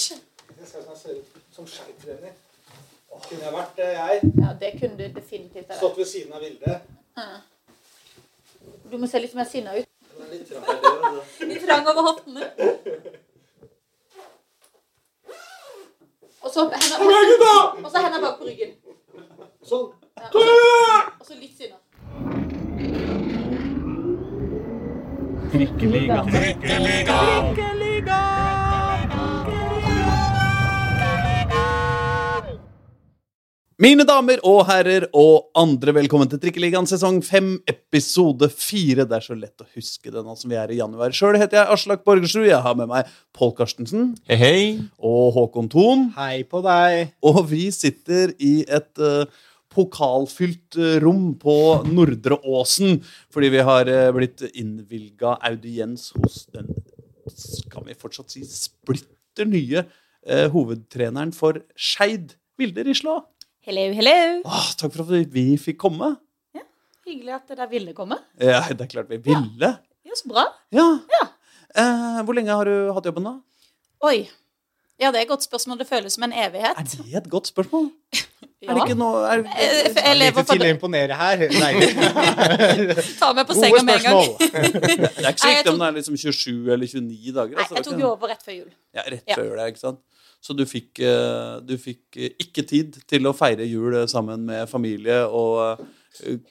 Touch. Jeg skal se ut som skeitrener. Kunne jeg vært det, jeg? Ja, det kunne du definitivt vært. Stått ved siden av Vilde. Du må se litt mer sinna ut. Litt trang, det. Litt trang over hoftene. Og så henda Og så henda bak på ryggen. Sånn. Ja, og, så, og så litt sinna. Mine damer og herrer og andre, velkommen til Trikkeligaen sesong 5, episode 4. Det er så lett å huske det nå som vi er i januar. Sjøl heter jeg Aslak Borgersrud. Jeg har med meg Pål Karstensen Hei, hei. og Håkon Thon. Hei på deg. Og vi sitter i et uh, pokalfylt eh, rom på Nordre Åsen fordi vi har uh, blitt innvilga audiens hos den kan vi fortsatt si splitter nye uh, hovedtreneren for Skeid, Vilde Rislå. Hello, hello. Åh, takk for at vi fikk komme. Hyggelig at dere ville komme. Ja, det er klart vi ville. Ja, så bra. Ja. Ja. Eh, hvor lenge har du hatt jobben, da? Oi. Ja, det er et godt spørsmål. Det føles som en evighet. Er det et godt spørsmål? Ja. Er det ikke noe er, Eh, Jeg lever Lite til å imponere her. Ta meg på senga med en gang. Det er ikke så viktig om det er liksom 27 eller 29 dager. Nei, altså, jeg tok jo over rett før jul. Ja, rett Ja. før det, ikke sant? Så du fikk, eh, du fikk eh, ikke tid til å feire jul eh, sammen med familie og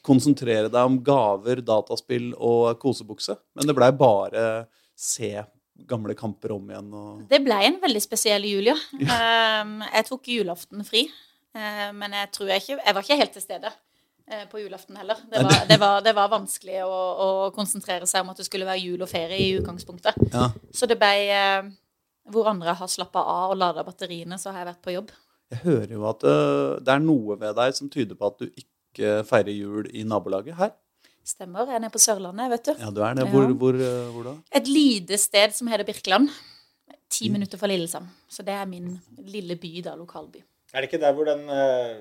konsentrere deg om gaver, dataspill og kosebukse. Men det blei bare se gamle kamper om igjen og Det ble en veldig spesiell jul, ja. Um, jeg tok julaften fri, men jeg tror jeg ikke Jeg var ikke helt til stede på julaften heller. Det var, det var, det var vanskelig å, å konsentrere seg om at det skulle være jul og ferie i utgangspunktet. Ja. Så det ble Hvor andre har slappa av og lada batteriene, så har jeg vært på jobb. Jeg hører jo at eh, det er noe ved deg som tyder på at du ikke feirer jul i nabolaget her. Stemmer. Jeg er nede på Sørlandet, vet du. Ja, du er det. Ja. Hvor, hvor, eh, hvor da? Et lite sted som heter Birkeland. Ti minutter fra Lillesand. Så det er min lille by, da. Lokalby. Er det ikke der hvor den eh,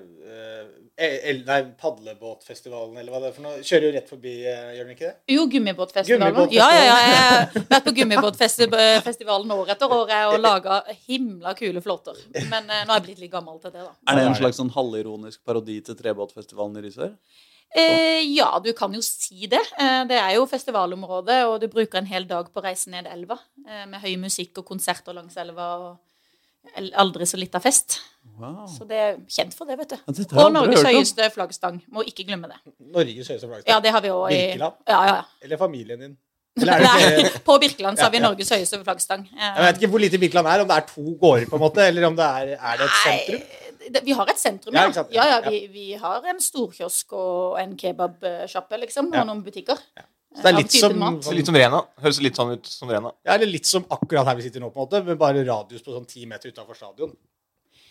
eh, el- Nei, padlebåtfestivalen, eller hva det er for noe, kjører jo rett forbi, eh, gjør den ikke det? Jo, gummibåtfestivalen. Gummibåtfestivalen. Ja, ja, ja. Jeg har vært på gummibåtfestivalen år etter år og laga himla kule flåter. Men eh, nå er jeg blitt litt gammel til det, da. Er det en slags sånn halvironisk parodi til Trebåtfestivalen i Risør? Eh, ja, du kan jo si det. Eh, det er jo festivalområdet, og du bruker en hel dag på å reise ned elva eh, med høy musikk og konserter langs elva. og Aldri så lita fest. Wow. Så det er kjent for det, vet du. Ja, Og Norges høyeste flaggstang. Må ikke glemme det. Norges høyeste flaggstang. Ja, det har vi også i Birkeland? Ja, ja, ja. Eller familien din? Eller er det Nei, på Birkeland så har vi Ja, ja. Norges høyeste flaggstang. Eh, Jeg vet ikke hvor lite Birkeland er, om det er to gårder, på en måte, eller om det er, er det et sentrum? Nei, vi har et sentrum, Ja, ja. Ja, ja, Ja. vi, vi har en storkiosk og en kebabsjappe, liksom, Ja. og noen butikker. Så det er litt som. Så litt som Rena. Høres litt sånn ut som Rena. ja, eller litt som akkurat her vi sitter nå, på en måte, med bare radius på sånn ti meter utafor stadion.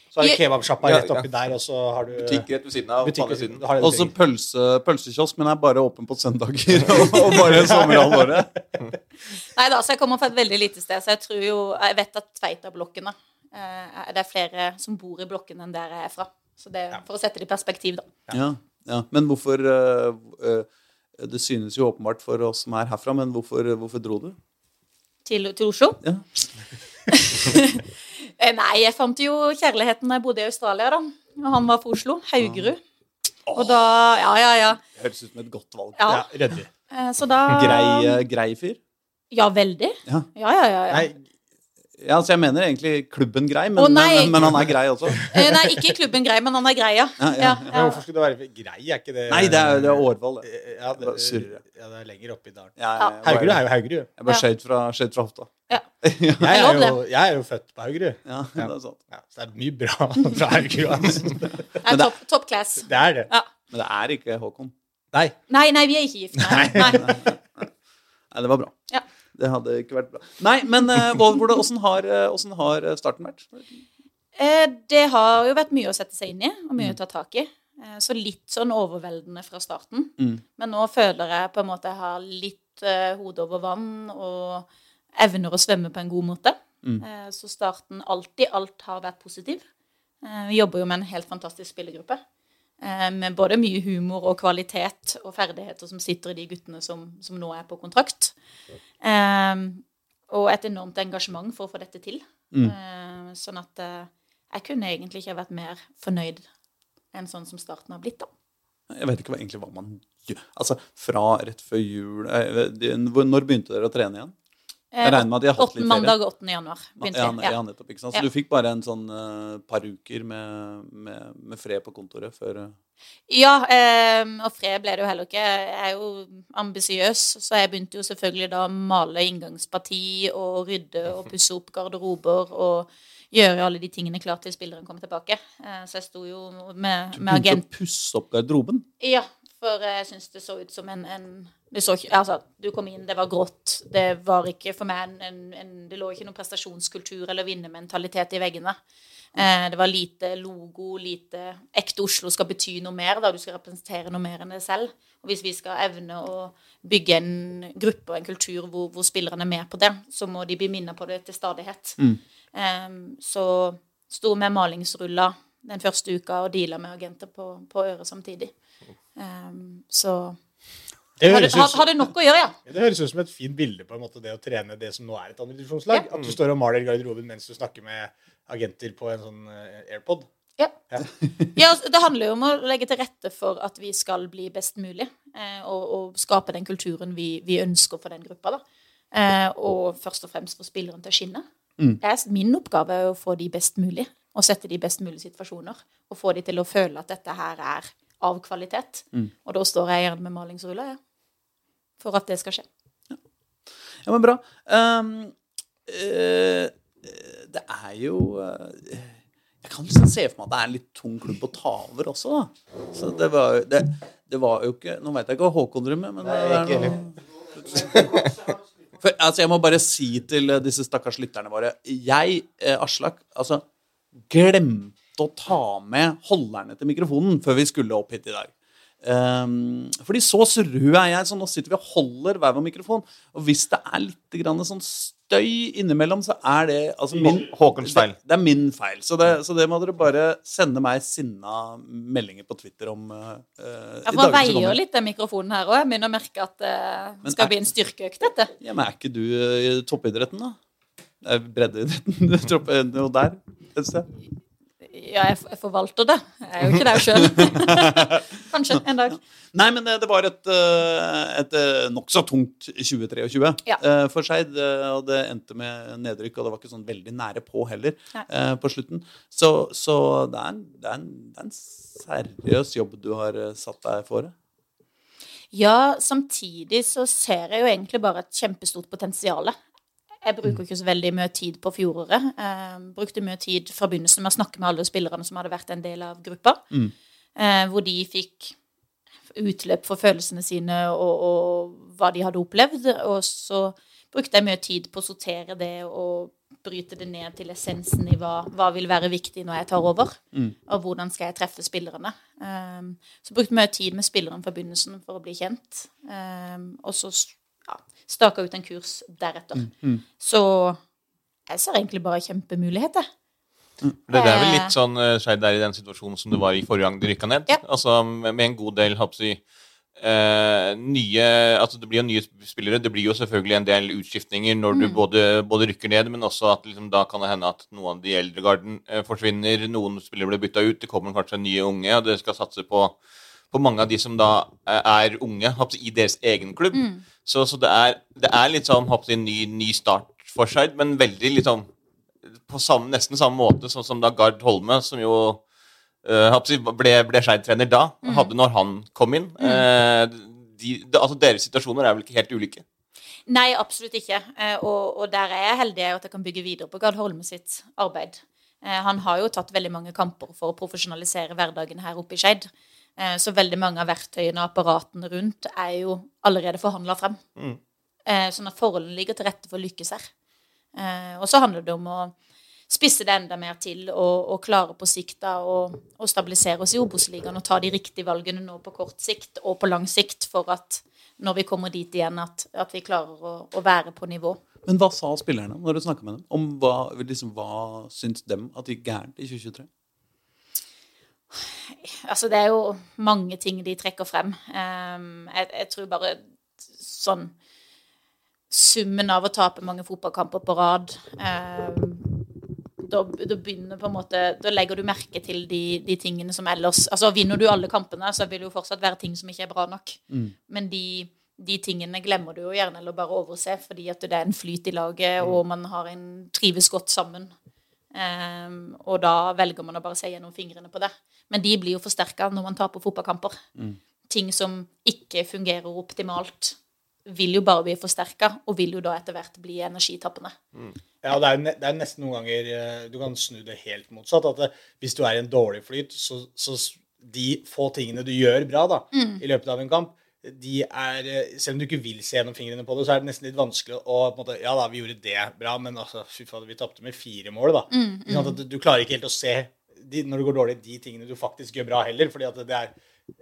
Så har du Ja. kebabsjappa rett oppi der, og så har du Butikk rett ved siden av. butikk siden. Også begge. pølse, pølsekiosk, men er bare åpen på søndager og, og bare sommerhalvåret. Nei da, så jeg kommer fra et veldig lite sted, så jeg tror jo Jeg vet at Tveita-blokkene eh, Det er flere som bor i blokken enn der jeg er fra. Så det, For å sette det i perspektiv, da. Ja, ja. Men hvorfor uh, eh, Det synes jo åpenbart for oss som er herfra, men hvorfor, hvorfor dro du? Til, til Oslo. Ja. Eh, Nei, jeg fant jo kjærligheten da jeg bodde i Australia, da. Og han var fra Oslo. Haugerud. Og da Ja, ja, ja. Høres ut som et godt valg. ja. Ja. Eh, Så da Grei, eh, grei fyr? Ja, veldig. Ja. Ja, ja, ja. ja. Nei, Ja, altså Jeg mener egentlig klubben grei, men, oh, men, men han er grei også. Eh, Nei, ikke klubben grei, men han er grei, ja. Ja, ja, ja, hvorfor skulle det være grei? Er ikke det Nei, det er, det er Årvoll. det. Eh, Ja, det, ja, det er lenger oppe i dalen. Haugerud er jo Haugerud. Jeg bare skjøt fra, fra hofta. Ja. Jeg er, jo, jeg er jo født på Haugerud. Ja, det er sant. Ja, så det er mye bra fra Haugerud. Altså. Det er top, top class. Det er det. Ja. Men det er ikke Håkon. Nei. Nei, nei, vi er ikke gift. Nei. nei. Nei, det var bra. Ja. Det hadde ikke vært bra. Nei, men åssen hvordan, hvordan, har, eh, har starten vært? Eh, Det har jo vært mye å sette seg inn i, og mye å ta tak i. Eh, Så litt sånn overveldende fra starten. Mm. Men nå føler jeg på en måte jeg har litt uh, hodet over vann og evner å svømme på en god måte. Mm. Uh, Så starten alltid alt har vært positiv. Uh, Vi jobber jo med en helt fantastisk spillergruppe. Eh, Med både mye humor og kvalitet og ferdigheter som sitter i de guttene som, som nå er på kontrakt. Um, Og et enormt engasjement for å få dette til. Mm. Uh, sånn at uh, jeg kunne egentlig ikke vært mer fornøyd enn sånn som starten har blitt, da. Jeg vet ikke hva, egentlig hva man gjør. Altså, fra rett før jul Når begynte dere å trene igjen? Jeg regner med at de har hatt litt ferie. Mandag 8. januar begynte Ja, ja, Ja. nettopp, ikke sant? Ja. Så du fikk bare en sånn uh, par uker med, med, med fred på kontoret før uh... Ja, um, og fred ble det jo heller ikke. Jeg er jo ambisiøs, så jeg begynte jo selvfølgelig da å male inngangsparti og rydde og pusse opp garderober og gjøre alle de tingene klart til spilleren kommer tilbake. Uh, så jeg sto jo med, agent. Du begynte å pusse opp garderoben. Ja, for jeg syns det så ut som en, en så altså, Du kom inn, det var grått. Det var ikke for meg en, en Det lå ikke noen prestasjonskultur eller vinnermentalitet i veggene. Eh, det var lite logo, lite Ekte Oslo skal bety noe mer. da, Du skal representere noe mer enn deg selv. Og hvis vi skal evne å bygge en gruppe og en kultur hvor, hvor spillerne er med på det, så må de bli minnet på det til stadighet. Mm. Eh, så sto med malingsruller den første uka og deala med agenter på, på øret samtidig. Um, så Det høres, ut, hadde nok å gjøre, ja. som- det høres ut som et fint bilde på en måte, det å trene det som nå er et andredivisjonslag. Ja. At du står og maler garderoben mens du snakker med agenter på en sånn eh, AirPod. Ja. Ja. ja, altså, det handler jo om å legge til rette for at vi skal bli best mulig, eh, og, og skape den kulturen vi, vi ønsker for den gruppa. da. Eh, og først og fremst få spilleren til å skinne. Mm. Det er, min oppgave er å få de best mulig, og sette de i best mulig situasjoner. Og få de til å føle at dette her er av kvalitet. Mm. Og da står jeg gjerne med malingsruller, ja. For at det skal skje. Ja, men bra. Um, uh, det er jo uh, Jeg kan liksom se for meg at det er en litt tung klubb å ta over også, da. Så det var, det, det var jo ikke Nå veit jeg ikke hva Håkon drømmer, men Nei, det er ikke noe for, altså, Jeg må bare si til eh, disse stakkars lytterne våre Jeg, eh, Aslak, altså glemte å ta med holderne til mikrofonen før vi skulle opp hit i dag. Um, fordi så rød er jeg, så nå sitter vi og holder hver vår mikrofon. Og hvis det er litt grann sånn støy innimellom, så er det altså min, Håkons feil. Det, det er min feil. Så det, så det må dere bare sende meg sinna meldinger på Twitter om. Uh, Ja, for Man veier litt den mikrofonen her òg. Jeg begynner å merke at det uh, skal er- bli en styrkeøkt, dette. Ja, men er ikke du uh, i toppidretten, da? Breddeidretten? Jo der et sted? Ja, jeg, jeg forvalter det. Jeg er jo ikke der sjøl. Kanskje en dag. Nei, men det, det var et, uh, et uh, nokså tungt 2023 Ja. for Skeid. Og det endte med nedrykk, og det var ikke sånn veldig nære på heller Nei. på slutten. Så, så det, er en, det, er en, det er en seriøs jobb du har satt deg for. Ja, samtidig så ser jeg jo egentlig bare et kjempestort potensial. Jeg bruker ikke så veldig mye tid på fjoråret. Eh, brukte mye tid fra begynnelsen med å snakke med alle spillerne som hadde vært en del av gruppa. Mm. Eh, hvor de fikk utløp for følelsene sine og, og hva de hadde opplevd. Og så brukte jeg mye tid på å sortere det og bryte det ned til essensen i hva, hva vil være viktig når jeg tar over. Mm. Og hvordan skal jeg treffe spillerne. Um, så brukte jeg mye tid med spilleren fra begynnelsen for å bli kjent. Um, og så ja, staka ut en kurs deretter. Mm. Så jeg ser egentlig bare kjempemuligheter. Det, det er vel Eh. litt sånn uh, Skeid er i den situasjonen som du var i forrige gang du rykka ned. Ja. Altså med, en god del jeg, eh, nye Altså det blir jo nye spillere. Det blir jo selvfølgelig en del utskiftninger når du Mm. både, både rykker ned, men også at liksom, da kan det hende at noen av de eldre garden eh, forsvinner. Noen spillere blir bytta ut. Det kommer kanskje nye unge, og det skal satse på, på mange av de som da eh, er unge i deres egen klubb. Mm. Så, så det, er, det er litt sånn en ny, ny start for Skeid, men veldig litt sånn på samme, nesten samme måte sånn som da Gard Holme, som jo eh, ble, ble Skeid-trener da, hadde når han kom inn. Eh, de, de, altså Deres situasjoner er vel ikke helt ulike? Nei, absolutt ikke. Og, og der er jeg heldig at jeg kan bygge videre på Gard Holme sitt arbeid. Han har jo tatt veldig mange kamper for å profesjonalisere hverdagen her oppe i Skeid. Eh, så veldig mange av verktøyene og apparatene rundt er jo allerede forhandla frem. Mm. Eh, sånn at forholdene ligger til rette for å lykkes her. Eh, og så handler det om å spisse det enda mer til og, og klare på sikt da å å stabilisere oss i Obos-ligaen og ta de riktige valgene nå på kort sikt og på lang sikt for at når vi kommer dit igjen, at, at vi klarer å, å være på nivå. Men hva sa spillerne når du snakka med dem? Om hva, liksom, hva syns dem at det gikk gærent i 2023? Altså, det er jo mange ting de trekker frem. Ehm, jeg, jeg tror bare sånn Summen av å tape mange fotballkamper på rad, ehm, da, da begynner på en måte Da legger du merke til de, de tingene som ellers Altså, vinner du alle kampene, så vil det jo fortsatt være ting som ikke er bra nok. Mm. Men de, de tingene glemmer du jo gjerne eller bare overse, fordi at det er en flyt i laget, og man har en trives godt sammen. Um, og da velger man å bare se gjennom fingrene på det. Men de blir jo forsterka når man taper fotballkamper. Ting som ikke fungerer optimalt, vil jo bare bli forsterka, og vil jo da etter hvert bli energitappende. Ja, det er, det er nesten noen ganger eh, du kan snu det helt motsatt. At det, hvis du er i en dårlig flyt, så, så de få tingene du gjør bra da, i løpet av en kamp, de er, eh, selv om du ikke vil se gjennom fingrene på det, så er det nesten litt vanskelig å på en måte, Ja da, vi gjorde det bra, men altså, fy fader, vi tapte med fire mål, da. Mm, du, du klarer ikke helt å se de, når det går dårlig, de tingene du faktisk gjør bra heller. fordi at det er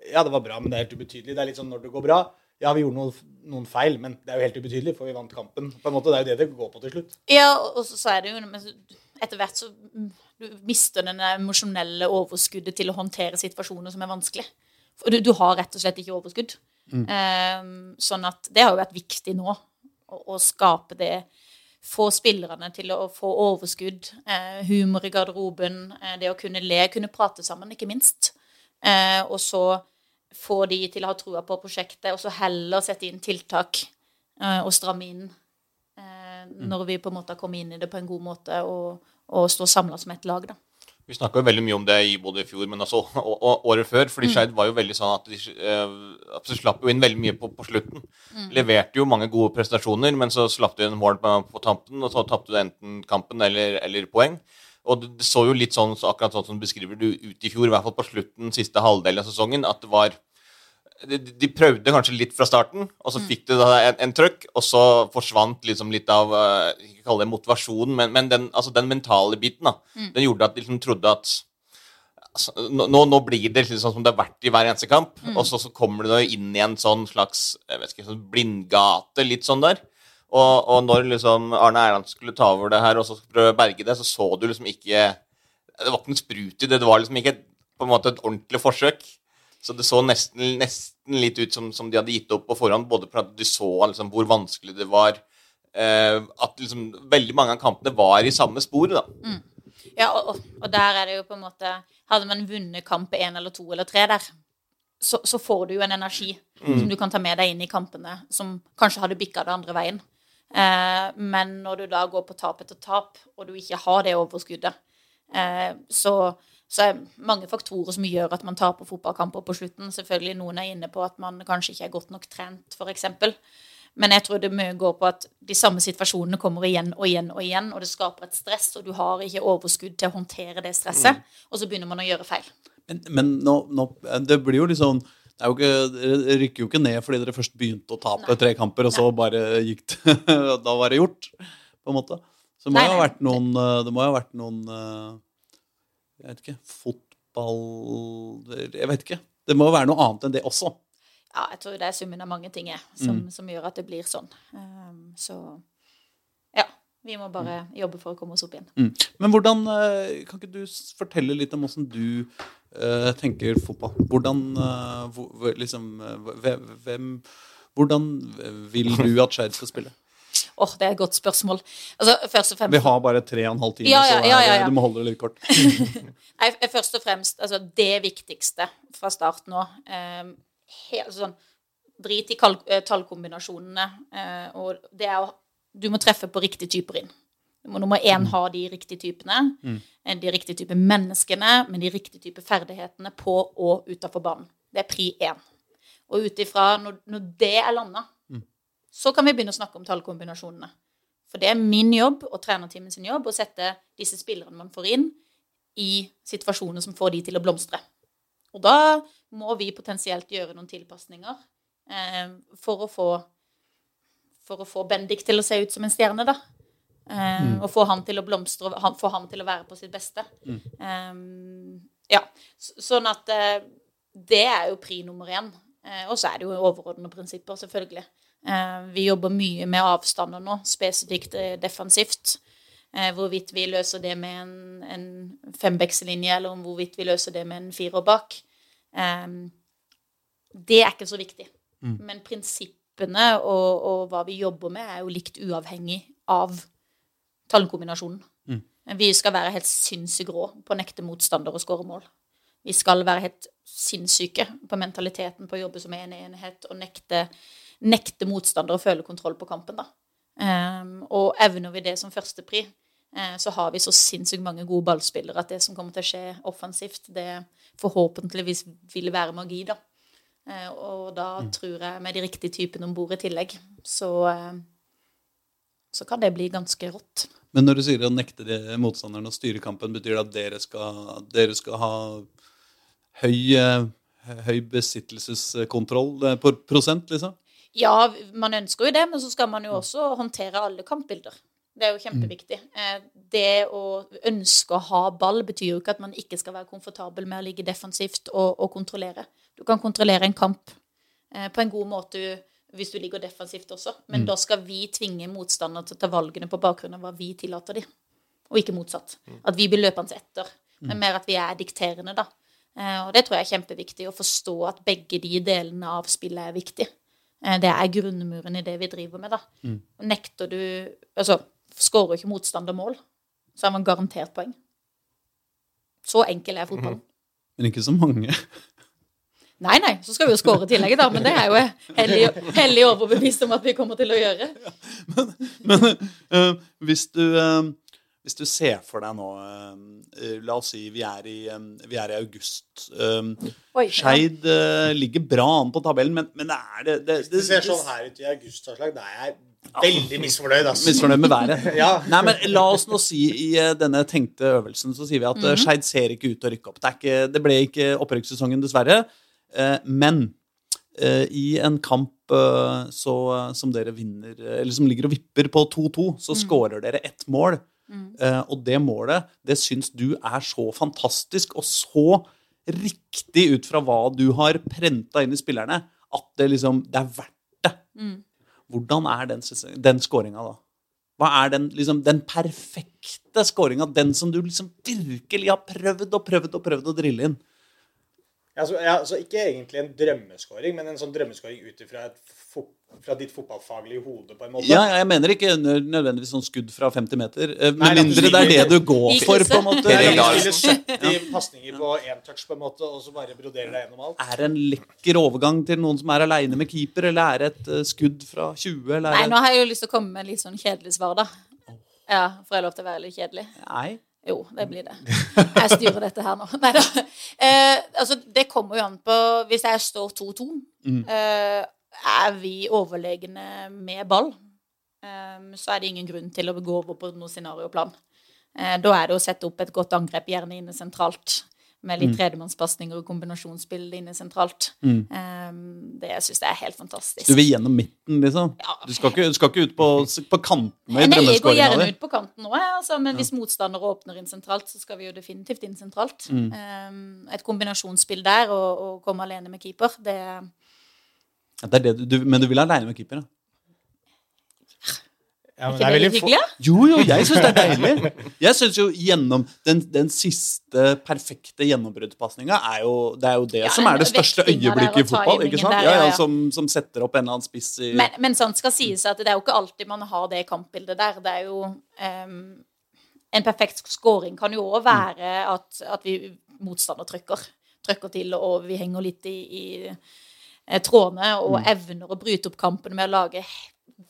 Ja, det var bra, men det er helt ubetydelig. Det er litt sånn når det går bra. Ja, vi gjorde noen, noen feil, men det er jo helt ubetydelig, for vi vant kampen. På en måte, Det er jo det det går på til slutt. Ja, og så, er det jo men Etter hvert så mm, du mister den emosjonelle overskuddet til å håndtere situasjoner som er vanskelig. For du, du har rett og slett ikke overskudd. Ehm, sånn at det har jo vært viktig nå å, å skape det Få spillerne til å få overskudd, eh, humor i garderoben, eh, det å kunne le, kunne prate sammen, ikke minst. Eh, og så få de til å ha trua på prosjektet, og så heller sette inn tiltak eh, og stramme inn eh, når vi på en måte har kommet inn i det på en god måte og, og står samla som et lag. da. Vi snakka veldig mye om det i både i fjor, men også året før. fordi Skeid var jo veldig sånn at de, eh, at de slapp jo inn veldig mye på, på slutten. Leverte jo mange gode prestasjoner, men så slapp de inn mål på, på tampen, og så tapte du enten kampen eller, eller poeng. Og det, det så jo litt sånn, så akkurat sånn som du beskriver det ut i fjor, i hvert fall på slutten, siste halvdel av sesongen, at det var de, de prøvde kanskje litt fra starten, og så fikk de da en, en trøkk, og så forsvant liksom litt av eh, Ikke kalle det motivasjonen, men, men den, altså den mentale biten. da, Den gjorde at de liksom trodde at altså, nå, nå- blir det liksom sånn som det har vært i hver eneste kamp, og så, så kommer du inn i en sånn slags jeg vet ikke, sånn blindgate, litt sånn der. Og, og når liksom Arne Erland skulle ta over det her og så prøve å berge det, så så du liksom ikke Det var ikke noe sprut i det. Det var liksom ikke på en måte et ordentlig forsøk. Så det så nesten, nesten litt ut som, som de hadde gitt opp på forhånd, både fordi du så liksom, hvor vanskelig det var. Eh, at liksom, veldig mange av kampene var i samme sporet, da. Ja, og, og, der er det jo på en måte Hadde man vunnet kamp én eller to eller tre der, så, så får du jo en energi som du kan ta med deg inn i kampene, som kanskje hadde bikka det andre veien. Eh, men når du da går på tap etter tap, og du ikke har det overskuddet, eh, så, så er det mange faktorer som gjør at man taper fotballkamper på slutten. Selvfølgelig noen er inne på at man kanskje ikke er godt nok trent, f.eks. Men jeg tror det mye går på at de samme situasjonene kommer igjen og igjen og igjen, og det skaper et stress, og du har ikke overskudd til å håndtere det stresset, og så begynner man å gjøre feil. Men, men nå, nå, det blir jo litt sånn jo ikke, Dere rykker jo ikke ned fordi dere først begynte å tape Nei. tre kamper, og så bare gikk det Da var det gjort, på en måte. Så det må jo ha vært noen Det må jo ha vært noen eh, Jeg vet ikke Fotball Jeg vet ikke. Det må jo være noe annet enn det også. Ja, jeg tror det er summen av mange ting som, som, som gjør at det blir sånn. Um, så ja, vi må bare jobbe for å komme oss opp igjen. Mm. Men hvordan eh, Kan ikke du fortelle litt om hvordan du uh, tenker fotball? Hvordan uh, hvor, liksom Hvem Hvordan vil du at Skeid skal spille? Åh, det er et godt spørsmål. Altså, først og Vi har bare tre og en halv time, Ja, ja, så ja, her, ja, ja. du må holde det litt kort. Nei, først og fremst, altså det viktigste fra start nå um, helt sånn, Drit i eh, tallkombinasjonene. Uh, og det er å Du må treffe på riktige typer inn. Nummer én ha de riktige typene. mm. De riktige type menneskene med de riktige type ferdighetene på og utafor banen. Det er pri én. Og ut ifra når, når det er landa, så kan vi begynne å snakke om tallkombinasjonene. For det er min jobb og trenerteamet sin jobb å sette disse spillerne man får inn, i situasjoner som får de til å blomstre. Og da må vi potensielt gjøre noen tilpasninger eh, for å få for å få Bendik til å se ut som en stjerne, da. Eh, Og få han til å blomstre og han- få han til å være på sitt beste. Eh, ja. Så, sånn at eh, det er jo pri nummer én. Eh, og så er det jo overordnede prinsipper, selvfølgelig. Eh, vi jobber mye med avstander nå, spesifikt eh, defensivt. Eh, hvorvidt vi løser det med en, en fembekslinje, eller om hvorvidt vi løser det med en firer bak. Det er ikke så viktig. Men prinsippene og, og hva vi jobber med, er jo likt uavhengig av tallkombinasjonen. Vi skal være helt sinnssykt rå på å nekte motstander å skåre mål. Vi skal være helt sinnssyke på mentaliteten på å jobbe som en enhet og nekte, nekte motstander å føle kontroll på kampen. da. Um, og evner vi det som førstepri, eh, så har vi så sinnssykt mange gode ballspillere at det som kommer til å skje offensivt, det forhåpentligvis vil være magi, da. Eh, og da tror jeg med de riktige typene om bord i tillegg, så, eh, så kan det bli ganske rått. Men når du sier å nekte de motstanderne å styre kampen, betyr det at dere skal, dere skal ha høy, eh, høy besittelseskontroll eh, på prosent, liksom? Ja, man ønsker jo det, men så skal man jo også håndtere alle kampbilder. Det er jo kjempeviktig. Eh, Det å ønske å ha ball betyr jo ikke at man ikke skal være komfortabel med å ligge defensivt og, og kontrollere. Du kan kontrollere en kamp eh, på en god måte hvis du ligger defensivt også, men da skal vi tvinge motstander til å ta valgene på bakgrunn av hva vi tillater dem, og ikke motsatt. At vi blir løpende etter, men mer at vi er dikterende, da. Eh, Og det tror jeg er kjempeviktig, å forstå at begge de delene av spillet er viktig. Eh, Det er grunnmuren i det vi driver med, da. Og Nekter du Altså, skårer ikke motstander mål, så er man garantert poeng. Så enkel er fotballen. Men ikke så mange. Nei, nei, så skal vi jo skåre tillegget, da. Men det er jo hellig, hellig overbevist om at vi kommer til å gjøre. Men eh, hvis, du, eh, hvis du ser for deg nå eh, La oss si vi er i, eh, vi er i august. Uh, Oi, Skeid ja. ligger bra an på tabellen, men, men det er det, det, Det ser sånn her ut i august, Da er jeg veldig misfornøyd, Altså. Misfornøyd med været. Ja. Nei, men La oss nå si i eh, denne tenkte øvelsen så sier vi at mm Skeid ser ikke ut til å rykke opp. Det, er ikke, det ble ikke opprykkssesongen, dessverre. Eh, men eh, i en kamp eh, så, som dere vinner Eller som ligger og vipper på 2-2, så skårer dere ett mål. Eh, og det målet, det syns du er så fantastisk og så riktig ut fra hva du har prenta inn i spillerne, at det liksom Det er verdt det. Hvordan er den, den scoringa, da? Hva er den, liksom, den perfekte scoringa? Den som du liksom virkelig har prøvd og prøvd og prøvd å drille inn? Ja, så, ja, så ikke egentlig en drømmeskåring, men en sånn drømmeskåring ut fra ditt fotballfaglige hode, på en måte. Ja, jeg mener ikke nødvendigvis sånn skudd fra 50 meter. Med Nei, mindre det er det du går for, på en måte. Er du spiller 70 pasninger på én touch, på en måte, og så bare broderer deg gjennom alt. Er det en lekker overgang til noen som er aleine med keeper, eller er det et eh, skudd fra 20? Eller Nei, nå har jeg jo lyst til å komme med litt sånn kjedelig svar, da. Ja, Får jeg lov til å være litt kjedelig? Nei. Jo, det blir det. Jeg styrer dette her nå. Nei da. Eh, altså, det kommer jo an på Hvis jeg står 2-2, eh, er vi overlegne med ball, eh, så er det ingen grunn til å gå over på noe scenarioplan. Eh, da er det å sette opp et godt angrep, gjerne inne sentralt, med litt tredjemannspasninger og kombinasjonsspill inne sentralt. Eh, det syns jeg er helt fantastisk. Du vil gjennom midten, liksom? Ja. Du skal ikke, du skal ikke ut på, på kantene Nei, jeg går gjerne ut på kanten òg, altså, men hvis motstandere åpner inn sentralt, så skal vi jo definitivt inn sentralt. Mm. Um, et kombinasjonsspill der og, og komme alene med keeper, det Ja, det det du, men du vil aleine med keeper, ja? Ja, men ikke det litt hyggelig? ja? Jo, jo, jeg syns det er deilig. Jeg synes jo gjennom Den, den siste perfekte gjennombruddspasninga er jo det er jo det Ja, som er det største øyeblikket i fotball. ikke sant? der, Ja, ja, ja, ja. som, som setter opp en eller annen spiss i Men, men sånn skal sies at det er jo ikke alltid man har det kampbildet der. Det er jo um, En perfekt scoring kan jo òg være at, at vi motstander trykker, trykker til, og vi henger litt i, i eh, trådene og evner å bryte opp kampen med å lage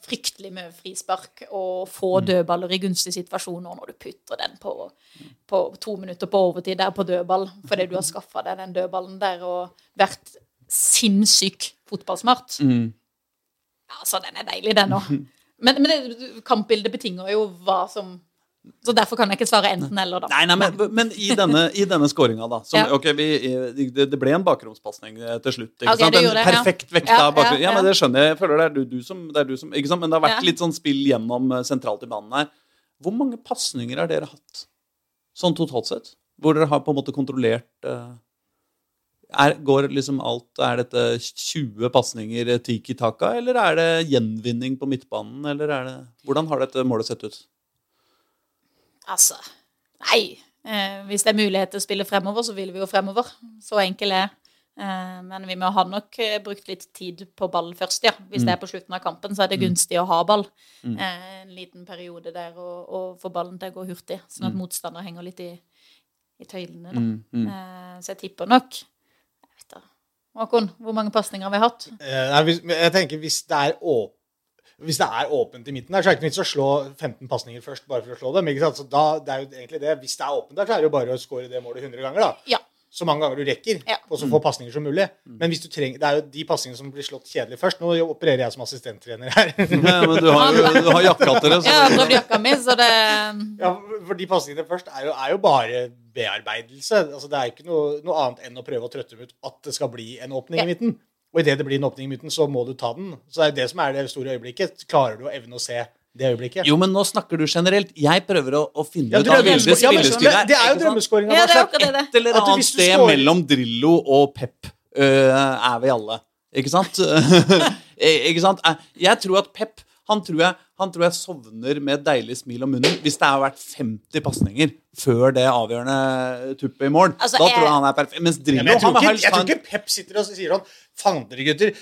fryktelig mye frispark og få dødballer i gunstige situasjoner når du putter den på, på to minutter på overtid der på dødball fordi du har skaffa deg den dødballen der og vært sinnssyk fotballsmart. Mm. Ja, så den er deilig, den òg. Men, men det, kampbildet betinger jo hva som Så derfor kan jeg ikke svare enten-eller, da. Nei, nei, men, men i denne, i denne scoringa, da som, Ja. Ok, vi, det, ble en bakromspasning eh, til slutt. Ikke okay, sant? En det, ja. perfekt vekta Ja, bakrom. Ja, men det skjønner jeg. Jeg føler det er du, du som, det er du som Ikke sant? Men det har vært litt sånn spill gjennom eh, sentralt i banen her. Hvor mange pasninger har dere hatt sånn totalt sett? Hvor dere har på en måte kontrollert uh, er, Går liksom alt Er dette 20 pasninger tiki taka, eller er det gjenvinning på midtbanen, eller er det Hvordan har dette målet sett ut? Altså, nei. Eh, hvis det er mulighet til å spille fremover, så vil vi jo fremover. Så enkel er Eh, Men vi må ha nok eh, brukt litt tid på ball først, ja. Hvis Mm. det er på slutten av kampen, så er det gunstig å ha ball. Eh, En liten periode der og, og få ballen til å gå hurtig, sånn at motstander henger litt i, i tøylene. Da. Mm, mm. Eh, Så jeg tipper nok jeg vet da. Håkon, hvor mange pasninger har vi hatt? Eh, nei, hvis, jeg tenker hvis det er åp hvis det er åpent i midten der, så er det ikke noe vits å slå 15 pasninger først bare for å slå dem. ikke sant? Så da, det er jo egentlig det. Hvis det er åpent der, så er det jo bare å score det målet 100 ganger. da. Ja. Så mange ganger du rekker, Ja. og så få pasninger som mulig. Men hvis du trenger, det er jo de pasningene som blir slått kjedelig først. Nå opererer jeg som assistenttrener her. Ja, men du har, du har jakka til det, Jeg har så prøvd jakka mi, så det Ja, for de pasningene først er jo, er jo bare bearbeidelse. Altså, det er ikke noe, noe annet enn å prøve å trøtte dem ut at det skal bli en åpning Ja. i midten. Og idet det blir en åpning i midten, så må du ta den. Så det er det som er det store øyeblikket. Klarer du å evne å se det øyeblikket? Jo, men nå snakker du generelt. Jeg prøver å, å finne Ja, ut av drømme- bildet ja. Det er jo drømmeskåringa. Ja, det er. Et eller annet du sted scorer- mellom Drillo og Pep øh, er vi alle. Ikke sant? Eh, ikke sant? Eh, Jeg tror at Pep han tror jeg, han tror jeg sovner med et deilig smil om munnen hvis det har vært 50 pasninger før det avgjørende tuppet i mål. Altså, da jeg- tror jeg han er perfekt. Mens Ja, Drillo men jeg, tror ikke, jeg tror ikke Pep sitter og sier sånn Faen dere, gutter.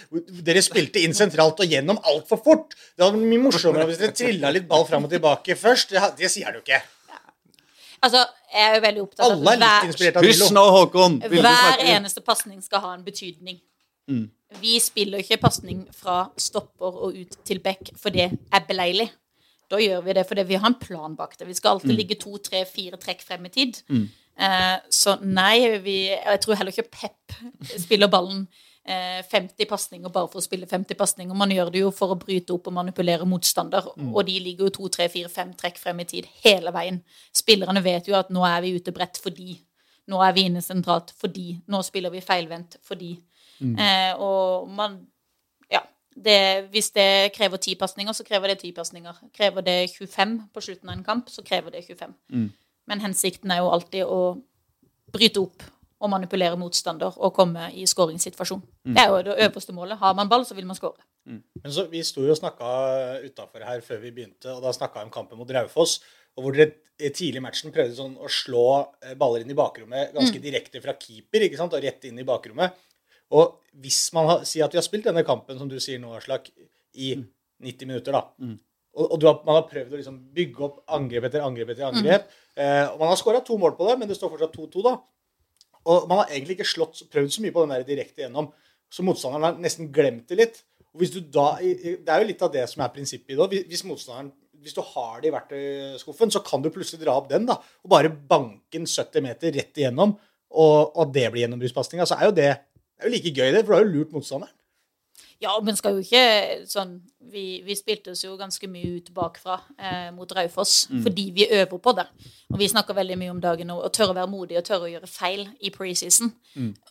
Dere spilte inn sentralt og gjennom altfor fort. Det hadde vært mye morsommere hvis dere trilla litt ball fram og tilbake først. Det, det sier han jo ikke. Altså, jeg er jo veldig opptatt av er hver, nå, Håkon! Hver eneste pasning skal ha en betydning. Mm. Vi spiller ikke pasning fra stopper og ut til back, for det er beleilig. Da gjør vi det fordi vi har en plan bak det. Vi skal Mm. alltid ligge to, tre, fire trekk frem i tid. Eh, så nei, vi, jeg tror heller ikke Pep spiller ballen eh, 50 pasninger bare for å spille 50 pasninger. Man gjør det jo for å bryte opp og manipulere motstander, og de ligger jo to, tre, fire, fem trekk frem i tid hele veien. Spillerne vet jo at nå er vi ute bredt fordi nå er vi inne sentralt fordi nå spiller vi feilvendt fordi eh, Og man Ja. Det, hvis det krever ti pasninger, så krever det ti pasninger. Krever det 25 på slutten av en kamp, så krever det 25. Men hensikten er jo alltid å bryte opp og manipulere motstander og komme i skåringssituasjon. Det er jo det øverste målet. Har man ball, så vil man skåre. Men så, Vi sto jo og snakka utafor her før vi begynte, og da snakka vi om kampen mot Raufoss. Og hvor dere tidlig i matchen prøvde sånn å slå eh, baller inn i bakrommet ganske direkte fra keeper ikke sant, og rett inn i bakrommet. Og hvis man har, sier at vi har spilt denne kampen, som du sier nå, Aslak, i 90 minutter, da, og, og du har, man har prøvd å liksom bygge opp angrep etter angrep etter angrep, eh, og man har skåra to mål på det, men det står fortsatt 2-2, da. Og man har egentlig ikke slått, prøvd så mye på den der direkte gjennom, så motstanderen har nesten glemt det litt. Og hvis du da, Det er jo litt av det som er prinsippet i det. Hvis, hvis motstanderen hvis du har det i verktøyskuffen, så kan du plutselig dra opp den da, og bare banke den 70 meter rett igjennom, og, og det blir gjennombruddspasninga. Så er jo det er jo like gøy, det, for du har jo lurt motstanderen. Ja, men skal jo ikke sånn Vi, vi spilte oss jo ganske mye ut bakfra eh, mot Raufoss fordi vi øver på det. Og vi snakker veldig mye om dagen nå, å tørre å være modig og tørre å gjøre feil i preseason.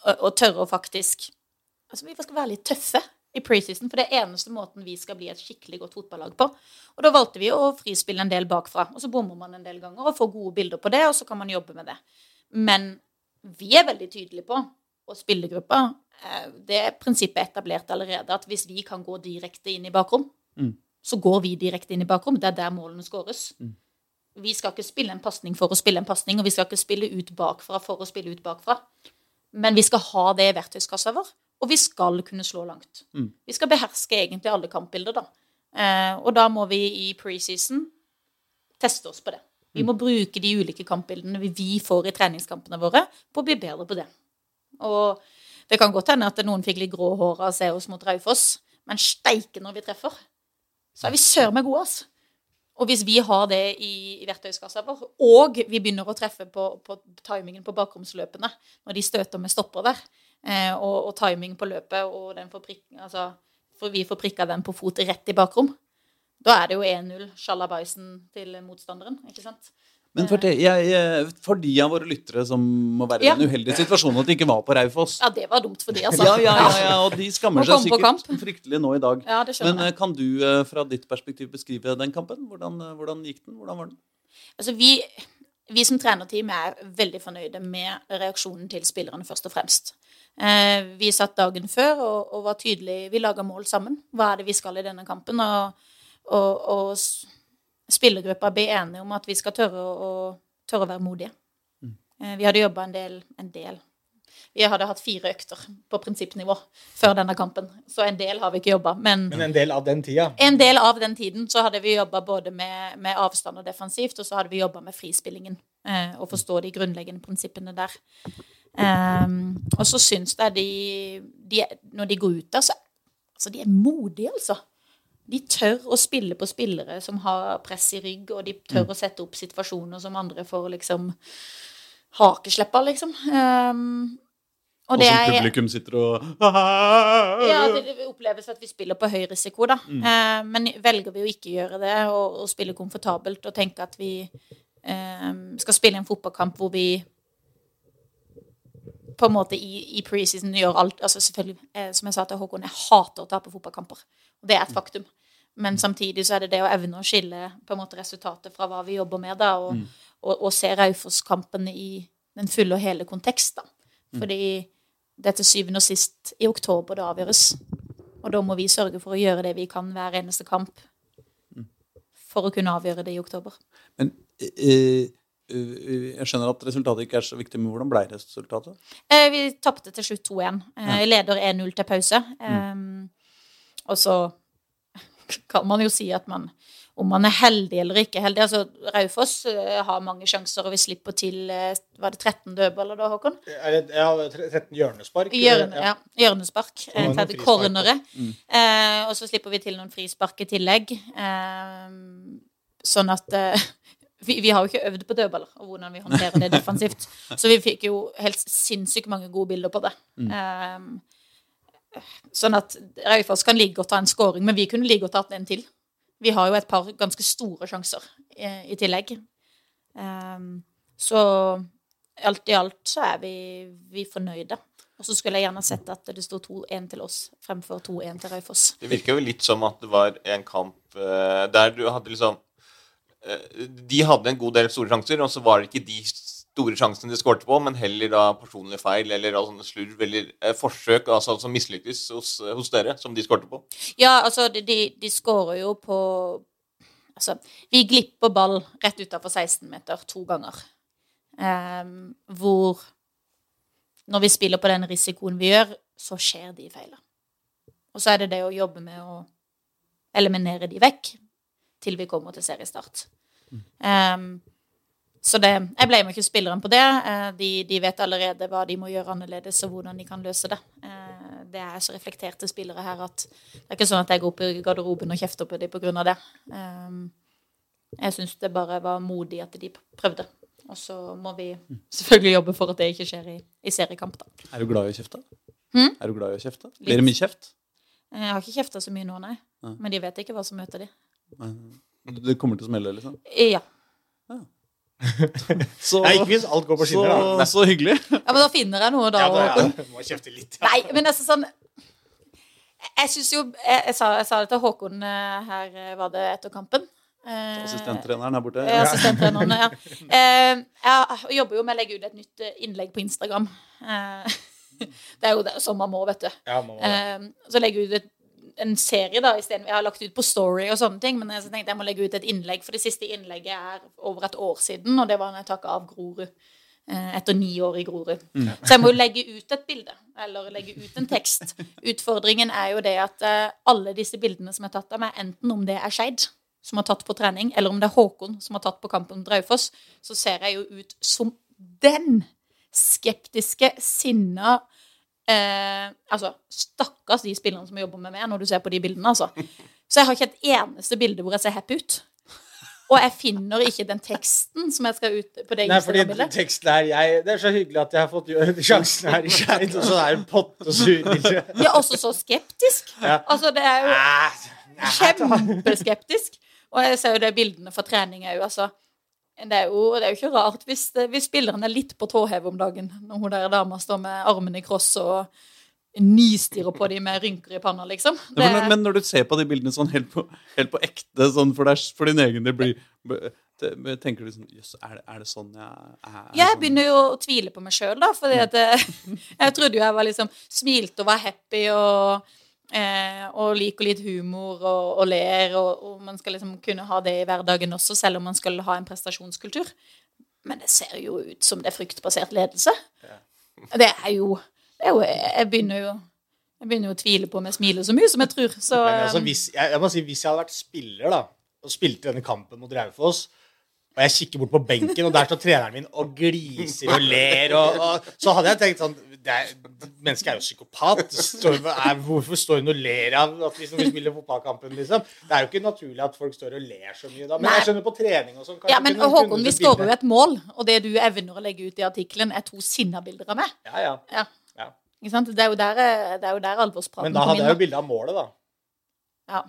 Og, og tørre å faktisk Altså, vi skal være litt tøffe i preseason, for det er eneste måten vi skal bli et skikkelig godt fotballag på. Og da valgte vi å frispille en del bakfra. Og så bommer man en del ganger og får gode bilder på det, og så kan man jobbe med det. Men vi er veldig tydelige på, og spillergruppa Det prinsippet er etablert allerede, at hvis vi kan gå direkte inn i bakrom, Mm. så går vi direkte inn i bakrom. Det er der målene skåres. Mm. Vi skal ikke spille en pasning for å spille en pasning, og vi skal ikke spille ut bakfra for å spille ut bakfra. Men vi skal ha det i verktøyskassa vår, og vi skal kunne slå langt. Mm. Vi skal beherske egentlig alle kampbilder, da. Eh, og da må vi i preseason teste oss på det. Mm. Vi må bruke de ulike kampbildene vi- vi får i treningskampene våre, på å bli bedre på det. Og det kan godt hende at noen fikk litt grå hår av å se oss mot Raufoss, men steike når vi treffer, så er vi søren meg gode, altså. Og hvis vi har det i, i verktøyskassa vår, og vi begynner å treffe på, på timingen på bakromsløpene når de støter med stopper der, eh, og, og timing på løpet, og den får prikk, altså, for vi får prikka den på fot rett i bakrom, da er det jo 1-0 sjalabaisen til motstanderen, ikke sant? Men for, det, jeg, for de av våre lyttere som må være i Ja. den uheldige situasjonen at de ikke var på Raufoss Ja, det var dumt for de, altså. ja, ja, ja, ja, og de skammer seg sikkert fryktelig nå i dag. Ja, det skjønner Men eh, kan du eh, fra ditt perspektiv beskrive den kampen? Hvordan, eh, hvordan gikk den? Hvordan var den? Altså, vi, vi som trenerteam er veldig fornøyde med reaksjonen til spillerne, først og fremst. Eh, vi satt dagen før og, og var tydelige. Vi laga mål sammen. Hva er det vi skal i denne kampen? Og, og, og spillergruppa ble enige om at vi skal tørre å, tørre å være modige. Mm. vi hadde jobba en del, en del Vi hadde hatt fire økter på prinsippnivå før denne kampen, så en del har vi ikke jobba. Men, Men en del av den tida en del av den tiden så hadde vi jobba både med, med avstand og defensivt, og så hadde vi jobba med frispillingen eh, og forstå de grunnleggende prinsippene der. Um, og så syns jeg de, de Når de går ut der, så Altså, de er modige, altså. De tør å spille på spillere som har press i rygg, og de tør å sette opp situasjoner som andre får liksom hakeslepper, liksom. Um, og Og det som er publikum sitter og ja, det, oppleves at vi spiller på høy risiko, da. Eh, men velger vi å ikke gjøre det, og, og spille komfortabelt og tenke at vi eh, skal spille en fotballkamp hvor vi på en måte i, i preseason gjør alt altså Selvfølgelig, eh, som jeg sa til Håkon, jeg hater å tape fotballkamper. Og det er et faktum. Men samtidig så er det det å evne å skille på en måte resultatet fra hva vi jobber med, da, og, og, og se Raufoss-kampen i den fulle og hele kontekst, da. Fordi det er til syvende og sist i oktober det avgjøres. Og da må vi sørge for å gjøre det vi kan hver eneste kamp for å kunne avgjøre det i oktober. Men eh, eh, jeg skjønner at resultatet ikke er så viktig, men hvordan ble resultatet? Eh, vi tapte til slutt 2-1. Eh, leder 1-0 til pause. Eh, og så kan man jo si at man om man er heldig eller ikke heldig altså Raufoss eh, har mange sjanser, og vi slipper til eh, Var det 13 dødballer da, Håkon? Ja, 13 hjørnespark. Hjørne, Ja. hjørnespark. var Eh, noen 30 frispark, cornere. Eh, og så slipper vi til noen frispark i tillegg. Eh, sånn at eh, vi, vi har jo ikke øvd på dødballer og hvordan vi håndterer det defensivt. Så vi fikk jo helt sinnssykt mange gode bilder på det. Eh, sånn at Raufoss kan like godt ta en scoring, men vi kunne like godt tatt en til. Vi har jo et par ganske store sjanser i, i tillegg. Um, så alt i alt så er vi, vi fornøyde. Og så skulle jeg gjerne sett at det sto 2-1 til oss fremfor 2-1 til Raufoss. Det virker jo litt som at det var en kamp eh, der du hadde liksom eh, De hadde en god del store sjanser, og så var det ikke de store sjansene de skårte på, men heller da personlige feil eller sånne slurv eller eh, forsøk altså, som mislykkes hos, hos dere, som de skårte på. Ja, altså, de, de, de skårer jo på Altså, vi glipper ball rett utafor 16 meter to ganger. Um, hvor når vi spiller på den risikoen vi gjør, så skjer de feilene. Og så er det det å jobbe med å eliminere de vekk til vi kommer til seriestart. Ehm, så det, jeg blamer ikke spilleren på det. Eh, De, de vet allerede hva de må gjøre annerledes, og hvordan de kan løse det. Eh, Det er så reflekterte spillere her at det er ikke sånn at jeg går opp i garderoben og kjefter på dem pga. det. Eh, Jeg syns det bare var modig at de prøvde. Og så må vi selvfølgelig jobbe for at det ikke skjer i, i seriekamp, da. Er du glad i å kjefte? Hmm? Er du glad i å kjefte? Blir det mye kjeft? Jeg har ikke kjefta så mye nå, nei. nei. Men de vet ikke hva som møter de. Det kommer til å smelle, liksom? Ja. Så, Nei, ikke hvis alt går på skinner, så, da. så hyggelig. ja, men da finner jeg noe, da. Ja, da, ja. Må kjefte litt. Ja. Nei, men altså sånn Jeg syns jo jeg, jeg, sa, jeg sa det til Håkon eh, her, eh, var det etter kampen. Eh, Assistenttreneren her borte. Ja. Assistenttreneren, ja. Eh, jeg jobber jo med å legge ut et nytt eh, innlegg på Instagram. Eh, det er jo det, sånn man må, vet du. Ja, man må. Eh, så legger jeg ut et, en serie da, isteden. Jeg har lagt ut på Story og sånne ting, men jeg tenkte jeg må legge ut et innlegg, for det siste innlegget er over et år siden, og det var når jeg takket av Grorud. eh, Etter ni år i Grorud. Så jeg må jo legge ut et bilde, eller legge ut en tekst. Utfordringen er jo det at eh, alle disse bildene som er tatt av meg, enten om det er Skeid som har tatt på trening, eller om det er Håkon som har tatt på kampen mot Raufoss, så ser jeg jo ut som den skeptiske, sinna eh, Altså, stakkars de spillerne som jobber med meg, når du ser på de bildene, altså. Så jeg har ikke et eneste bilde hvor jeg ser happy ut. Og jeg finner ikke den teksten som jeg skal ut på det Nei, fordi Instagram-bildet. teksten er jeg, Det er så hyggelig at jeg har fått sjansen her i Skeid, og så er det sur. Jeg er også så skeptisk. Ja. Altså, det er jo kjempeskeptisk. Og jeg ser jo det bildene fra trening òg, altså. Det er, jo, det er jo ikke rart hvis, hvis spilleren er litt på tå hev om dagen, når hun der dama står med armene i kross og nistirrer på dem med rynker i panna, liksom. Ja, men, men når du ser på de bildene sånn helt på, helt på ekte, sånn for, deg, for din egen del, blir, tenker du sånn Jøss, er, det- er det sånn jeg er? jeg sånn? begynner jo å tvile på meg sjøl, da. For jeg trodde jo jeg var liksom smilte og var happy og, eh, og liker litt humor og, og ler, og, og man skal liksom kunne ha det i hverdagen også, selv om man skal ha en prestasjonskultur. Men det ser jo ut som det er fryktbasert ledelse. Det er jo, det er jo Jeg begynner jo jeg begynner jo å tvile på om jeg smiler så mye som jeg tror. Så, Men altså, hvis, jeg, jeg må si, hvis jeg hadde vært spiller da, og spilte denne kampen mot Raufoss, og jeg kikker bort på benken, og der står treneren min og gliser og ler, og, og, så hadde jeg tenkt sånn er, Mennesket er jo psykopat. Står, er, hvorfor står hun og ler av at vi spiller fotballkampen, liksom? Det er jo ikke naturlig at folk står og ler så mye da. Men Nei. jeg skjønner på trening og sånn. ja, men kunne- Håkon, kunne vi skårer jo et mål, og det du evner å legge ut i artikkelen, er to sinna-bilder av meg. Ja, ja. Ja. Ja. Ikke sant? Det er jo der, det er jo der alvorspraten Men da hadde jeg jo inn. bilde av målet, da. Ja.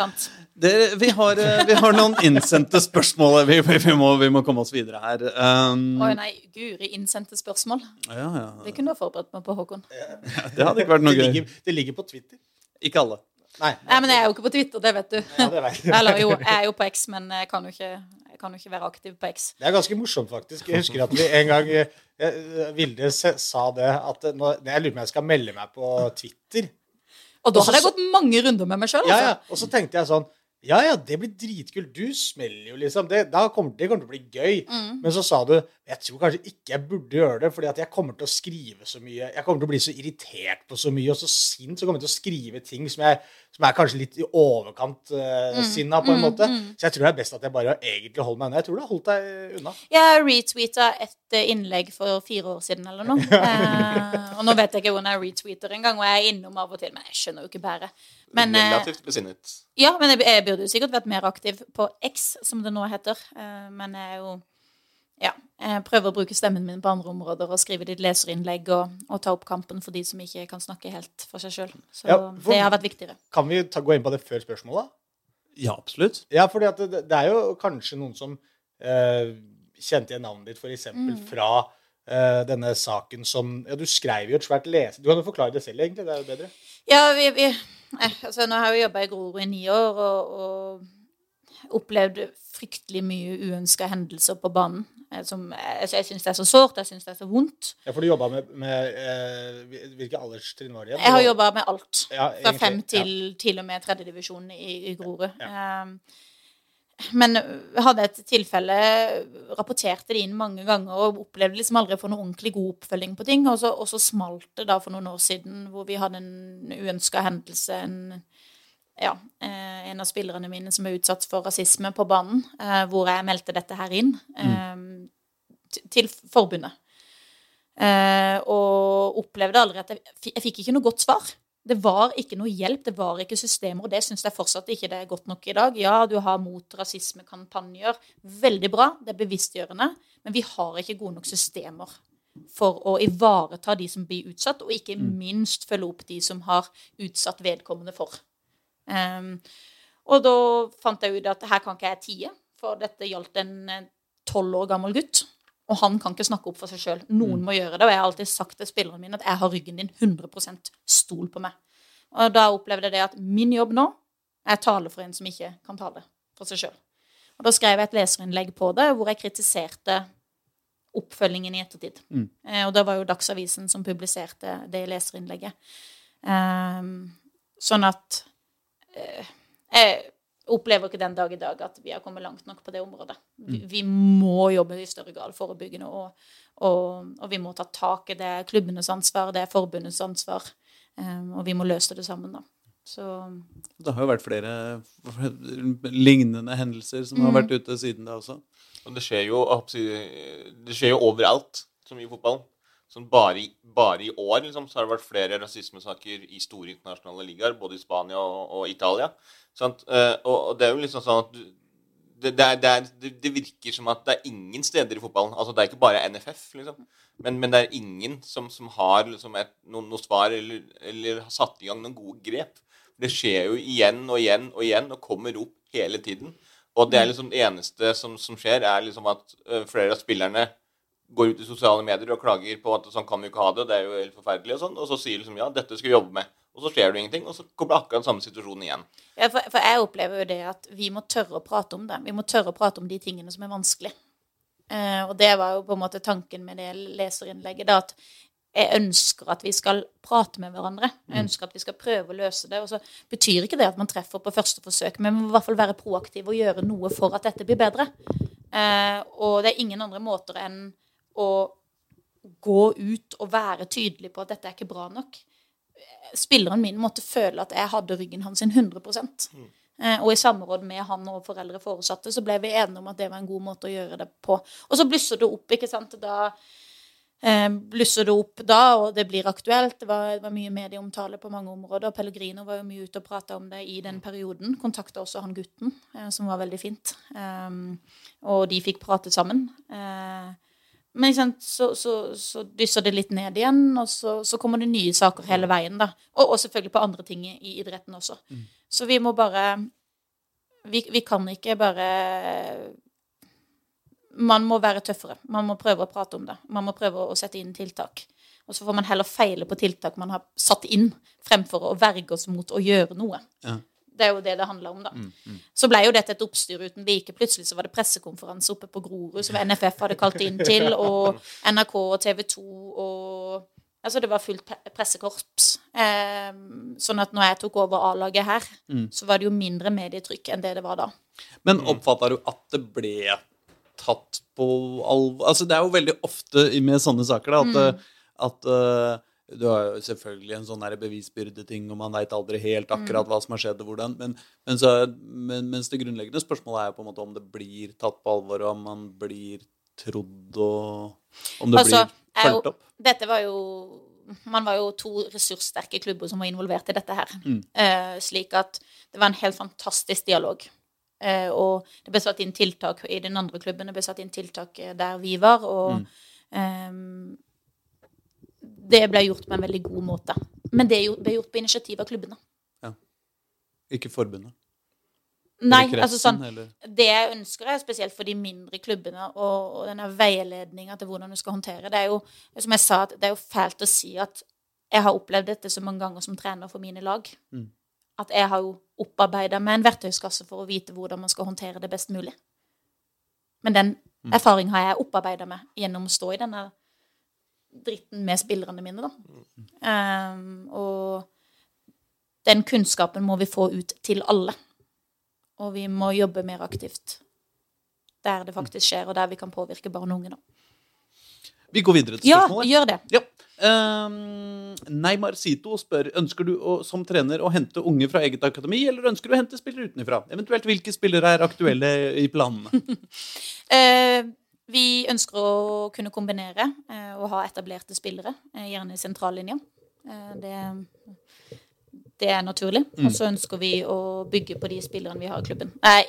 Sant. Det, vi, har, eh, vi har noen innsendte spørsmål. Vi, vi, vi, må, vi må komme oss videre her. Um, Oi, nei, guri, innsendte spørsmål. ja, ja. Det kunne du ha forberedt meg på, Håkon. Det hadde ikke vært noe Det gøy. det ligger på Twitter. Ikke alle. Nei. Nei, men jeg er jo ikke på Twitter, det vet du. Ja, det vet jeg. Eller jo, jeg er jo på X, men jeg kan jo ikke, kan jo ikke være aktiv på X. Det er ganske morsomt, faktisk. Jeg husker at vi en gang eh, Vilde sa det at når jeg lurer på om jeg skal melde meg på Twitter Og da hadde jeg gått mange runder med meg sjøl, Ja, altså. ja. Og så tenkte jeg sånn Ja, ja, det blir dritkult. Du smeller jo, liksom. Det, kommer, det kommer til å bli gøy. Mm. Men så sa du jeg tror kanskje ikke jeg burde gjøre det, fordi at jeg kommer til å skrive så mye. Jeg kommer til å bli så irritert på så mye, og så sint så kommer jeg til å skrive ting som, jeg, som er kanskje litt i overkant uh, Mm. sinna, på en måte. Så jeg tror det er best at jeg bare egentlig holder meg unna. Jeg tror du har holdt deg unna. Jeg retweeta et eh, innlegg for fire år siden eller noe. uh, og nå vet jeg ikke hvordan jeg retweeter engang, og jeg er innom av og til, men jeg skjønner jo ikke bæret. Men, Relativt besinnet. ja, men jeg, jeg burde jo sikkert vært mer aktiv på X, som det nå heter. Uh, men jeg er jo ja, jeg prøver å bruke stemmen min på andre områder og skrive litt leserinnlegg og, og ta opp kampen for de som ikke kan snakke helt for seg sjøl. Så Ja, for- det har vært viktigere. Kan vi ta, gå inn på det før spørsmålet? Ja, absolutt. Ja, fordi at det, det er jo kanskje noen som eh, kjente igjen navnet ditt, f.eks. eksempel Mm. fra eh, denne saken som Ja, du skrev jo et svært lese... Du kan jo forklare det selv, egentlig. Det er jo bedre. Ja, vi, vi eh, altså, Nå har jeg jo jobba i Grorud i ni år og, og opplevd fryktelig mye uønska hendelser på banen. eh, Som, altså, jeg syns det er så sårt, jeg syns det er så vondt. Ja, For du jobba med, med eh, Hvilke alderstrinn var det? Jeg har jobba med alt. Ja, Fra fem fem ja. til til og med tredjedivisjon i, i Grorud. Um, men jeg hadde et tilfelle, rapporterte det inn mange ganger og opplevde liksom aldri å få noe ordentlig god oppfølging på ting. Og så, og så smalt det da for noen år siden hvor vi hadde en uønska hendelse. En, ja, eh, en av spillerne mine som er utsatt for rasisme på banen, eh, hvor jeg meldte dette her inn eh, til forbundet. Eh, og opplevde aldri at jeg, jeg fikk ikke noe godt svar. Det var ikke noe hjelp, det var ikke systemer, og det syns jeg fortsatt ikke det er godt nok i dag. Ja, du har mot rasismekampanjer. Veldig bra, det er bevisstgjørende, men vi har ikke gode nok systemer for å ivareta de som blir utsatt, og ikke minst følge opp de som har utsatt vedkommende for. Um, og da fant jeg ut at her kan ikke jeg tie, for dette gjaldt en tolv år gammel gutt. Og han kan ikke snakke opp for seg sjøl. Noen må gjøre det. Og jeg har alltid sagt til spillerne mine at jeg har ryggen din 100% Stol på meg. Og da opplevde jeg det at min jobb nå er å tale for en som ikke kan tale for seg sjøl. Og da skrev jeg et leserinnlegg på det hvor jeg kritiserte oppfølgingen i ettertid. Eh, og det var jo Dagsavisen som publiserte det leserinnlegget. Ehm, sånn at eh, jeg opplever ikke den dag i dag at vi har kommet langt nok på det området. Vi, vi må jobbe i større grad forebyggende, og, og, og vi må ta tak i det. er klubbenes ansvar, det er forbundets ansvar, ehm, og vi må løse det sammen, da. Så Det har jo vært flere lignende hendelser som har vært ute siden det også. Og det skjer jo, det skjer jo overalt, som i fotball. Sånn bare, bare i år liksom, så har det vært flere rasismesaker i store internasjonale ligaer, både i Spania og, og Italia. Sant? Eh, og, og det er jo liksom sånn at du, det, det, er, det, det, virker som at det er ingen steder i fotballen Altså det er ikke bare NFF, liksom. Men, men det er ingen som, som har liksom et, noen, noe svar eller, eller har satt i gang noen gode grep. Det skjer jo igjen og igjen og igjen og kommer opp hele tiden. Og det er liksom det eneste som, som skjer, er liksom at flere av spillerne går ut i sosiale medier og klager på at sånn kan vi ikke ha det, det er jo helt forferdelig og sånn, og så sier liksom ja, dette skal vi jobbe med. Og så skjer det ingenting, og så kommer akkurat samme situasjon igjen. Ja, for, for jeg opplever jo det at vi må tørre å prate om det. Vi må tørre å prate om de tingene som er vanskelig. Eh, og det var jo på en måte tanken med det leserinnlegget. da, at jeg ønsker at vi skal prate med hverandre. Jeg ønsker at vi skal prøve å løse det. Og så betyr ikke det at man treffer på første forsøk, men vi må i hvert fall være proaktive og gjøre noe for at dette blir bedre. Eh, og det er ingen andre måter enn å gå ut og være tydelig på at dette er ikke bra nok. Spilleren min måtte føle at jeg hadde ryggen hans sin 100 mm. Og i samråd med han og foreldre foresatte så ble vi enige om at det var en god måte å gjøre det på. Og så blusser det opp, ikke sant. Da eh, blusser det opp da, og det blir aktuelt. Det var, det var mye medieomtale på mange områder. Pellegrino var jo mye ute og prata om det i den perioden. Kontakta også han gutten, eh, som var veldig fint. Eh, og de fikk prate sammen. Eh, men så, så, så dysser det litt ned igjen, og så, så kommer det nye saker hele veien. da. Og, og selvfølgelig på andre ting i idretten også. Så vi må bare vi, vi kan ikke bare Man må være tøffere. Man må prøve å prate om det. Man må prøve å sette inn tiltak. Og så får man heller feile på tiltak man har satt inn, fremfor å verge oss mot å gjøre noe. Ja. Det er jo det det handler om, da. Så ble jo dette et oppstyr uten like. Plutselig så var det pressekonferanse oppe på Grorud som NFF hadde kalt inn til, og NRK og TV 2 og Altså, det var fullt pressekorps. Eh, sånn at når jeg tok over A-laget her, så var det jo mindre medietrykk enn det det var da. Men oppfatta du at det ble tatt på alvor Altså, det er jo veldig ofte med sånne saker da, at, eh, at eh, du har jo selvfølgelig en sånn bevisbyrdeting, og man veit aldri helt akkurat hva som har skjedd, og hvordan. Men, men så, men, mens det grunnleggende spørsmålet er jo på en måte om det blir tatt på alvor, og om man blir trodd, og om det Altså, blir fulgt opp. Dette var jo Man var jo to ressurssterke klubber som var involvert i dette her. Eh, slik at det var en helt fantastisk dialog. Uh, og det ble satt inn tiltak i den andre klubben, det ble satt inn tiltak eh, der vi var, og ehm, det ble gjort på en veldig god måte. Men det ble gjort på initiativ av klubbene. Ikke forbundet. Nei, kretsen, altså sånn eller Det jeg ønsker, er spesielt for de mindre klubbene og, og denne veiledninga til hvordan du skal håndtere det. er jo, som jeg sa, at det er jo fælt å si at jeg har opplevd dette så mange ganger som trener for mine lag. Mm. At jeg har jo opparbeida meg en verktøyskasse for å vite hvordan man skal håndtere det best mulig. Men den Mm. erfaring har jeg opparbeida meg gjennom å stå i denne dritten med spillerne mine, da. Um, og den kunnskapen må vi få ut til alle. Og vi må jobbe mer aktivt der det faktisk skjer, og der vi kan påvirke barn og unge. Da. Vi går videre til spørsmålet. Ja, gjør det. Ja. Um, Neymar Sito spør ønsker du å, som trener å hente unge fra eget akademi, eller ønsker du å hente spillere utenfra? Eventuelt hvilke spillere er aktuelle i planene? Eh, vi ønsker å kunne kombinere eh, og ha etablerte spillere, eh, gjerne i sentrallinja. Eh, det, det er naturlig. Og så ønsker vi å bygge på de spillerne vi har i klubben. Nei,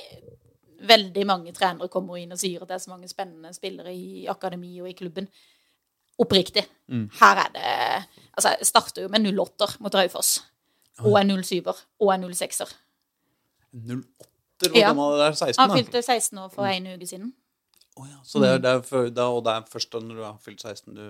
veldig mange trenere kommer inn og sier at det er så mange spennende spillere i akademi og i klubben. Oppriktig. Her er det Altså, jeg starter jo med 08-er mot Raufoss. Og en 07-er. Og en 06-er. 08-er? hvor gammel er 16? Han fylte 16 år for en uke siden. Å ja, så det er, det er for, da, og det er først når du har fylt 16 du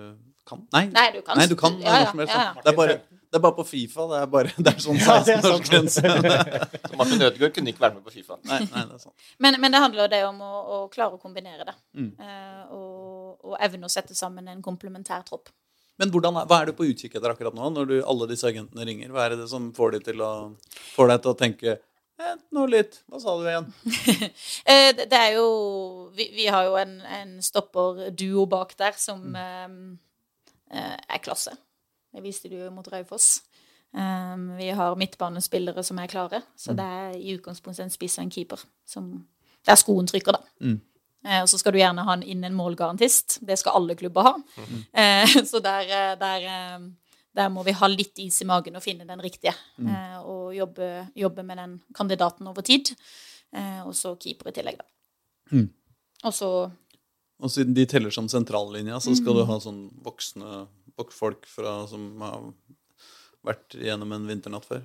kan? Nei, Nei, du kan Nei, du kan ja, ja. Det, er bare, det er bare på Fifa. Det er, bare, det er sånn Ja, det er 16-årsgrense. Så Martin Ødegaard kunne ikke være med på Fifa. nei, nei, det er sant. Men, men det handler jo det om å, å klare å kombinere det. Mm. Uh, og, og evne å sette sammen en komplementær tropp. Men hvordan, hva er du på utkikk etter akkurat nå, når du, alle disse agentene ringer? Hva er det som får, de til å, får deg til å tenke eh, nå litt. Hva sa du igjen? Eh, det, er jo Vi, vi har jo en, en stopperduo bak der som Mm. eh, eh, er klasse. Det viste du jo mot Raufoss. Um, vi har midtbanespillere som er klare, Mm. så det er i utgangspunktet en spiss og en keeper. Som, der skoen trykker, da. Mm. Eh, og så skal du gjerne ha en inn en målgarantist. Det skal alle klubber ha. Eh, så der, der, der må vi ha litt is i magen og finne den riktige. Eh, og jobbe, jobbe med den kandidaten over tid. Eh, og så keeper i tillegg, da. Mm. Og så Og siden de teller som sentrallinja, så skal Mm. du ha sånn voksne folk fra, som har vært gjennom en vinternatt før.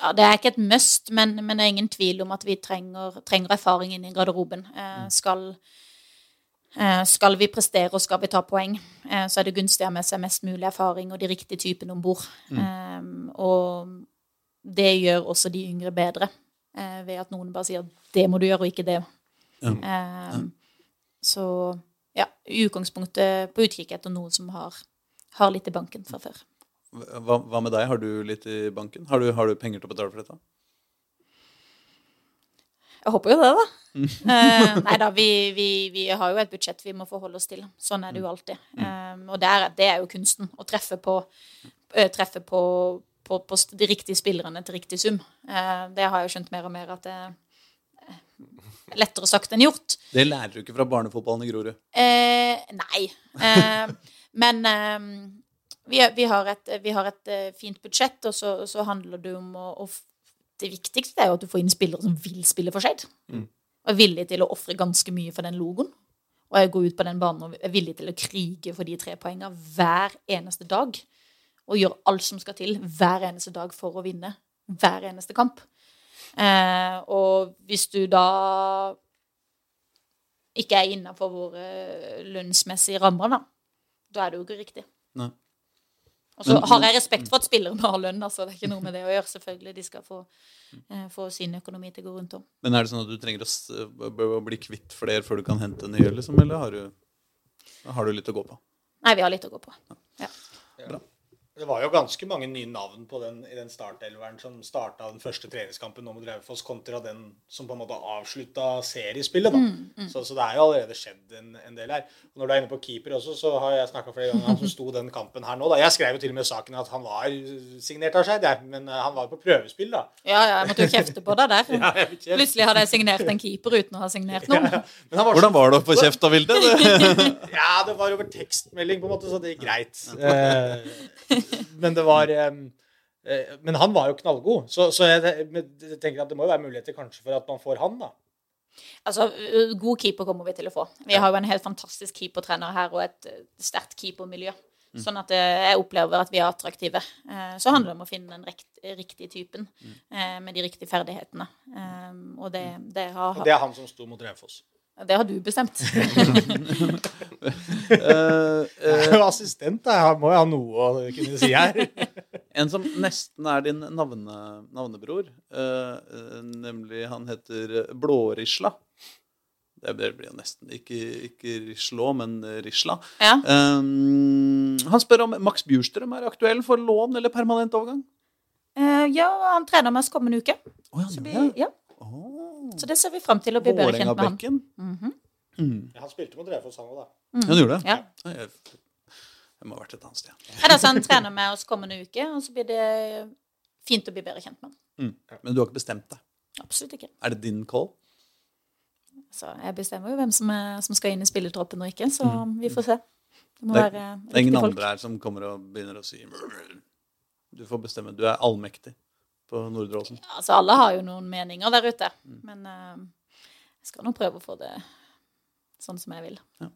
Ja, det er ikke et must, men, men det er ingen tvil om at vi trenger, trenger erfaring inn i garderoben. Eh, skal, eh, skal vi prestere og skal vi ta poeng, eh, så er det gunstig å ha med seg mest mulig erfaring og de riktige typene om bord. Mm. og det gjør også de yngre bedre, eh, ved at noen bare sier 'det må du gjøre', og ikke 'det'. Eh, så ja, i utgangspunktet på utkikk etter noen som har, har litt i banken fra før. Hva, hva med deg? Har du litt i banken? Har du, har du penger til å betale for dette? Jeg håper jo det, da. uh, nei da, vi, vi, vi har jo et budsjett vi må forholde oss til. Sånn er det jo alltid. Um, og det er, det er jo kunsten. Å treffe på, uh, treffe på, på, på de riktige spillerne til riktig sum. Uh, det har jeg jo skjønt mer og mer at det er lettere sagt enn gjort. Det lærer du ikke fra barnefotballen i Grorud. Eh, nei. Eh, men eh, vi, vi har et, vi har et eh, fint budsjett, og så, så handler det om å, å Det viktigste er jo at du får inn spillere som vil spille for Skeid. Og er villige til å ofre ganske mye for den logoen. Og jeg går ut på den banen og er villig til å krige for de tre poengene hver eneste dag. Og gjøre alt som skal til hver eneste dag for å vinne hver eneste kamp. Eh, og hvis du da ikke er innafor våre lønnsmessige rammer, da, da er det jo ikke riktig. Nei. Og så har jeg respekt for at spillere må ha lønn. altså Det er ikke noe med det å gjøre. selvfølgelig. De skal få, eh, få sin økonomi til å gå rundt om. Men er det sånn at du trenger å, s- bli kvitt flere før du kan hente nye, liksom? Eller har du, har du litt å gå på? Nei, vi har litt å gå på. Ja. Det var jo ganske mange nye navn på den, i den startelveren som starta den første treningskampen nå mot Raufoss, kontra den som på en måte avslutta seriespillet. da. Mm, Så, så det er jo allerede skjedd en, en del her. Og når du er inne på keeper også, så har jeg snakka flere ganger om han som sto den kampen her nå. da. Jeg skrev jo til og med saken at han var signert av Skeid, men eh, han var på prøvespill, da. ja, ja, jeg måtte jo kjefte på deg der. Ja. Plutselig hadde jeg signert en keeper uten å ha signert noen. Men han var Hvordan var det å få kjeft av Vilde? Ja, det var over tekstmelding, på en måte, så det gikk greit. Men det var eh, Men han var jo knallgod, så, så jeg, jeg tenker at det må jo være muligheter kanskje for at man får han, da. Altså, God keeper kommer vi til å få. Vi har jo en helt fantastisk keepertrener her og et sterkt keepermiljø. Sånn at jeg opplever at vi er attraktive. Eh, Så handler det om å finne den rikt, riktige typen eh, med de riktige ferdighetene. Og det, det, Og det er han som sto mot Raufoss. Det har du bestemt. uh, uh, er assistent. Jeg må jo ha noe å kunne si her. En som nesten er din navne, navnebror, eh, eh, nemlig han heter Blårisla. Det blir jo nesten ikke, ikke Rislå, men Risla. Ja. Um, han spør om Max Bjurstrøm er aktuell for lån eller permanent overgang. Eh, Ja, han trener med oss kommende uke. Oh, ja, Så, han vi, ja. Så det ser vi fram til å bli bedre kjent med han. Vålerenga-bekken. Mhm. Mm. Han spilte mot Raufoss, han òg, da. Ja, han gjorde det? Ja. Jeg, jeg må ha vært et annet sted. Ja, da, så han trener med oss kommende uke, og så blir det fint å bli bedre kjent med han. Men du har ikke bestemt deg. Absolutt ikke. Er det din call? Så jeg bestemmer jo hvem som, er, som skal inn i spillertroppen og ikke, så vi får se. Det må Det være Det er ingen folk. andre her som kommer og begynner å si Du får bestemme. Du er allmektig på Nordre Åsen. Altså, alle har jo noen meninger der ute, men uh, jeg skal nå prøve å få det sånn som jeg vil. Har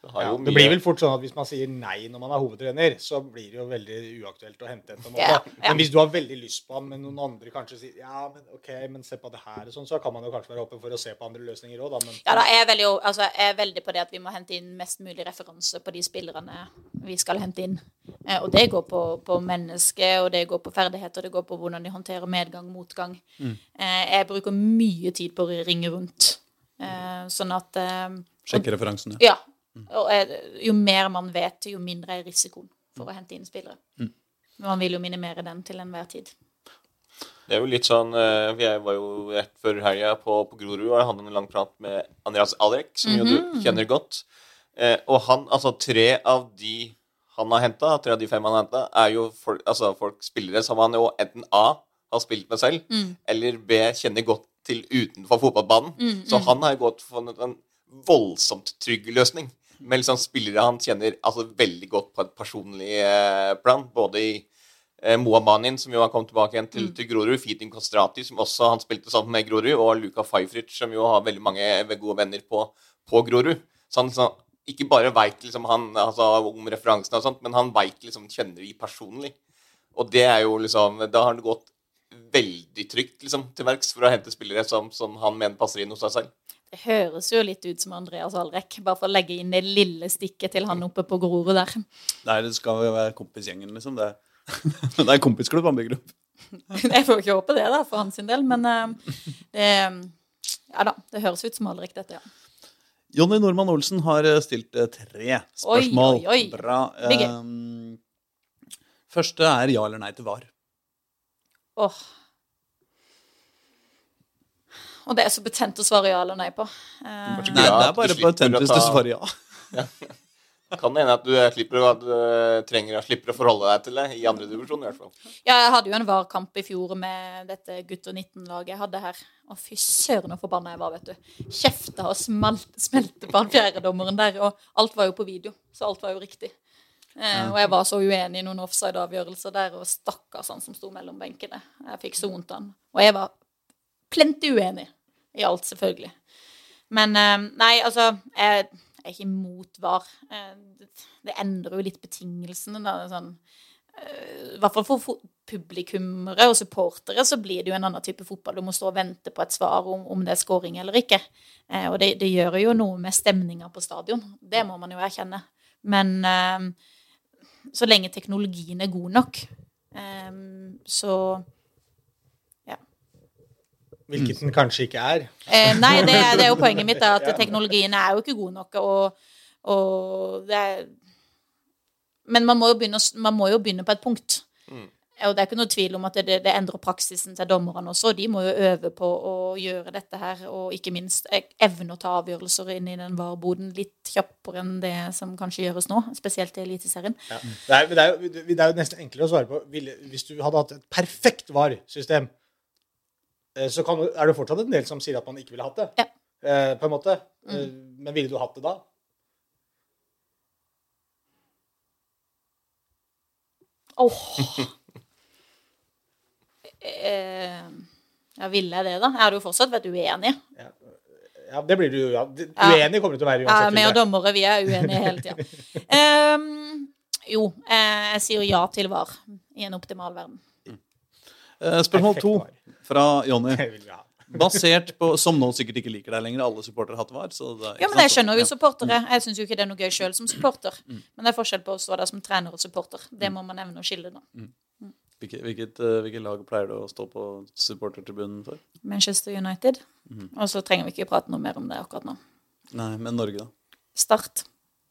Ja, det blir vel fort sånn at hvis man sier nei når man er hovedtrener, så blir det jo veldig uaktuelt å hente en. måte. Ja, ja. Men hvis du har veldig lyst på han, men noen andre kanskje sier ja, men ok, men se på det her og sånn, så kan man jo kanskje være åpen for å se på andre løsninger òg, da. Men Ja, da er jeg, veldig, altså, jeg er veldig på det at vi må hente inn mest mulig referanse på de spillerne vi skal hente inn. Eh, og det går på, på mennesket, og det går på ferdigheter, det går på hvordan de håndterer medgang, motgang. Mm. jeg bruker mye tid på å ringe rundt. Eh, sånn at eh, Sjekke referansene. Ja. Ja. Og er, jo mer man vet, jo mindre er risikoen for å hente inn spillere. Men man vil jo minimere den til enhver tid. Det er jo litt sånn eh, Jeg var jo rett før helga på, på Grorud, og jeg hadde en lang prat med Andreas Alrek, som jo du kjenner godt. Eh, og han, altså tre av de han har henta, tre av de fem han har henta, er jo folk, altså folk spillere som han jo enten A har spilt med selv, eller B kjenner godt til utenfor fotballbanen. Så han har gått for en, en voldsomt trygg løsning med liksom spillere han kjenner altså veldig godt på et personlig eh, plan, både i eh, Moamanin, som jo har kommet tilbake igjen til, til Grorud, Fitin Kostrati, som også han spilte sammen med Grorud, og Luka Fajfric, som jo har veldig mange eh, gode venner på, på Grorud. Så han liksom, ikke bare veit liksom han altså, om referansene og sånt, men han veit liksom, kjenner de personlig. Og det er jo liksom Da har han gått veldig trygt liksom, til verks for å hente spillere som, som han mener passer inn hos seg selv. Det høres jo litt ut som Andreas Alrek, bare for å legge inn det lille stikket til han oppe på Grorud der. Nei, det skal jo være kompisgjengen, liksom. Det det er kompisklubb han bygger opp. Jeg får ikke håpe det, da, for hans del, men eh, det Ja da, det høres ut som Alrek, dette, ja. Jonny Normann Olsen har eh, stilt eh, tre spørsmål. Oi, oi, oi. Bra. Um, første er ja eller nei til VAR. Åh. Og det er så betent å svare ja eller nei på. Uh, Nei, det er bare betent hvis ta- du svarer ja. Kan det hende at du eh, slipper å, at du eh, trenger slipper å forholde deg til det i andre divisjon, i hvert fall. Ja, jeg hadde jo en VAR-kamp i fjor med dette gutter 19-laget jeg hadde her. Å, fy søren, så forbanna jeg var, vet du. Kjefta og smalt, smelte på han fjerdedommeren der, og alt var jo på video, så alt var jo riktig. Eh, og jeg var så uenig i noen offside-avgjørelser der, og stakkars han som sto mellom benkene. Jeg fikk så vondt av han. Og jeg var plenty uenig i alt, selvfølgelig. Men eh, nei, altså Jeg er ikke imot VAR. Eh, det- endrer jo litt betingelsene. da, sånn i hvert fall for fo- publikummere og supportere så blir det jo en annen type fotball. Du må stå og vente på et svar om, om det er scoring eller ikke. Eh, og det, det gjør jo noe med stemninga på stadion. Det må man jo erkjenne. Men eh, så lenge teknologien er god nok, eh, så Hvilket den kanskje ikke er. Eh, nei, det det er jo poenget mitt, at teknologien er jo ikke god nok. Og, og det er Men man må, begynne, man må jo begynne på et punkt. Og det er ikke noe tvil om at det, det endrer praksisen til dommerne også. De må jo øve på å gjøre dette her, og ikke minst eh, evne å ta avgjørelser inn i den varboden litt kjappere enn det som kanskje gjøres nå, spesielt i Eliteserien. Ja. Det, er, det, er jo, det er jo nesten enklere å svare på Hvis du hadde hatt et perfekt VAR-system, så kan, er det fortsatt en del som sier at man ikke ville hatt det. Ja. Eh, på en måte. Mm. Men ville du hatt det da? Åh! Eh, ja, ville jeg det, da? Jeg hadde jo fortsatt vært uenig. Ja, ja det blir du jo. Ja. Uenig kommer du til å være uansett. Ja, vi og dommere, vi er uenige hele tida. um, jo, eh, jeg sier ja til VAR i en optimal verden. Eh, Spørsmål to fra Jonny. Basert på Som nå sikkert ikke liker deg lenger. Alle supportere har hatt var. Så det, Ja, men jeg skjønner jo supportere. Jeg syns jo ikke det er noe gøy sjøl som supporter. Men det er forskjell på å stå der som trener og supporter. Det må man evne å skille, da. Hvilket, hvilket, eh, hvilket lag pleier du å stå på supportertribunen for? Manchester United. Og så trenger vi ikke prate noe mer om det akkurat nå. Nei, men Norge, da? Start.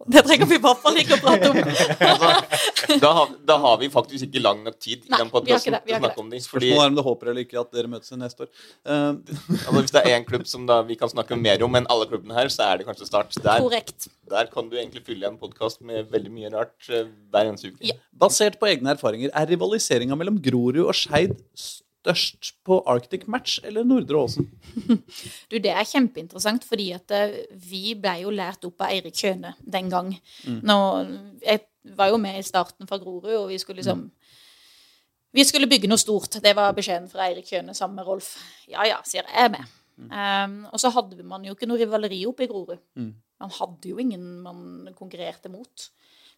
Det trenger vi i hvert fall ikke å prate om. Altså, da, har, da har vi faktisk ikke lang nok tid i Nei, den podkasten til å snakke om det. Fordi Spørsmålet er om du håper eller ikke at dere møtes neste år. Uh, altså, Hvis det er én klubb som da vi kan snakke mer om enn alle klubbene her, så er det kanskje Start. Der, Korrekt. der kan du egentlig fylle en podkast med veldig mye rart uh, hver eneste uke. Ja. basert på egne erfaringer, er rivaliseringa mellom Grorud og Skeid størst på Arctic Match eller Nordre Åsen? Du, det er kjempeinteressant, fordi at eh, vi ble jo lært opp av Eirik Kjøne den gang. Nå, jeg var jo med i starten fra Grorud, og vi skulle liksom Vi skulle bygge noe stort. Det var beskjeden fra Eirik Kjøne sammen med Rolf. Ja ja, sier jeg, jeg er med. Um, og så hadde man jo ikke noe rivaleri oppe i Grorud. Man hadde jo ingen man konkurrerte mot.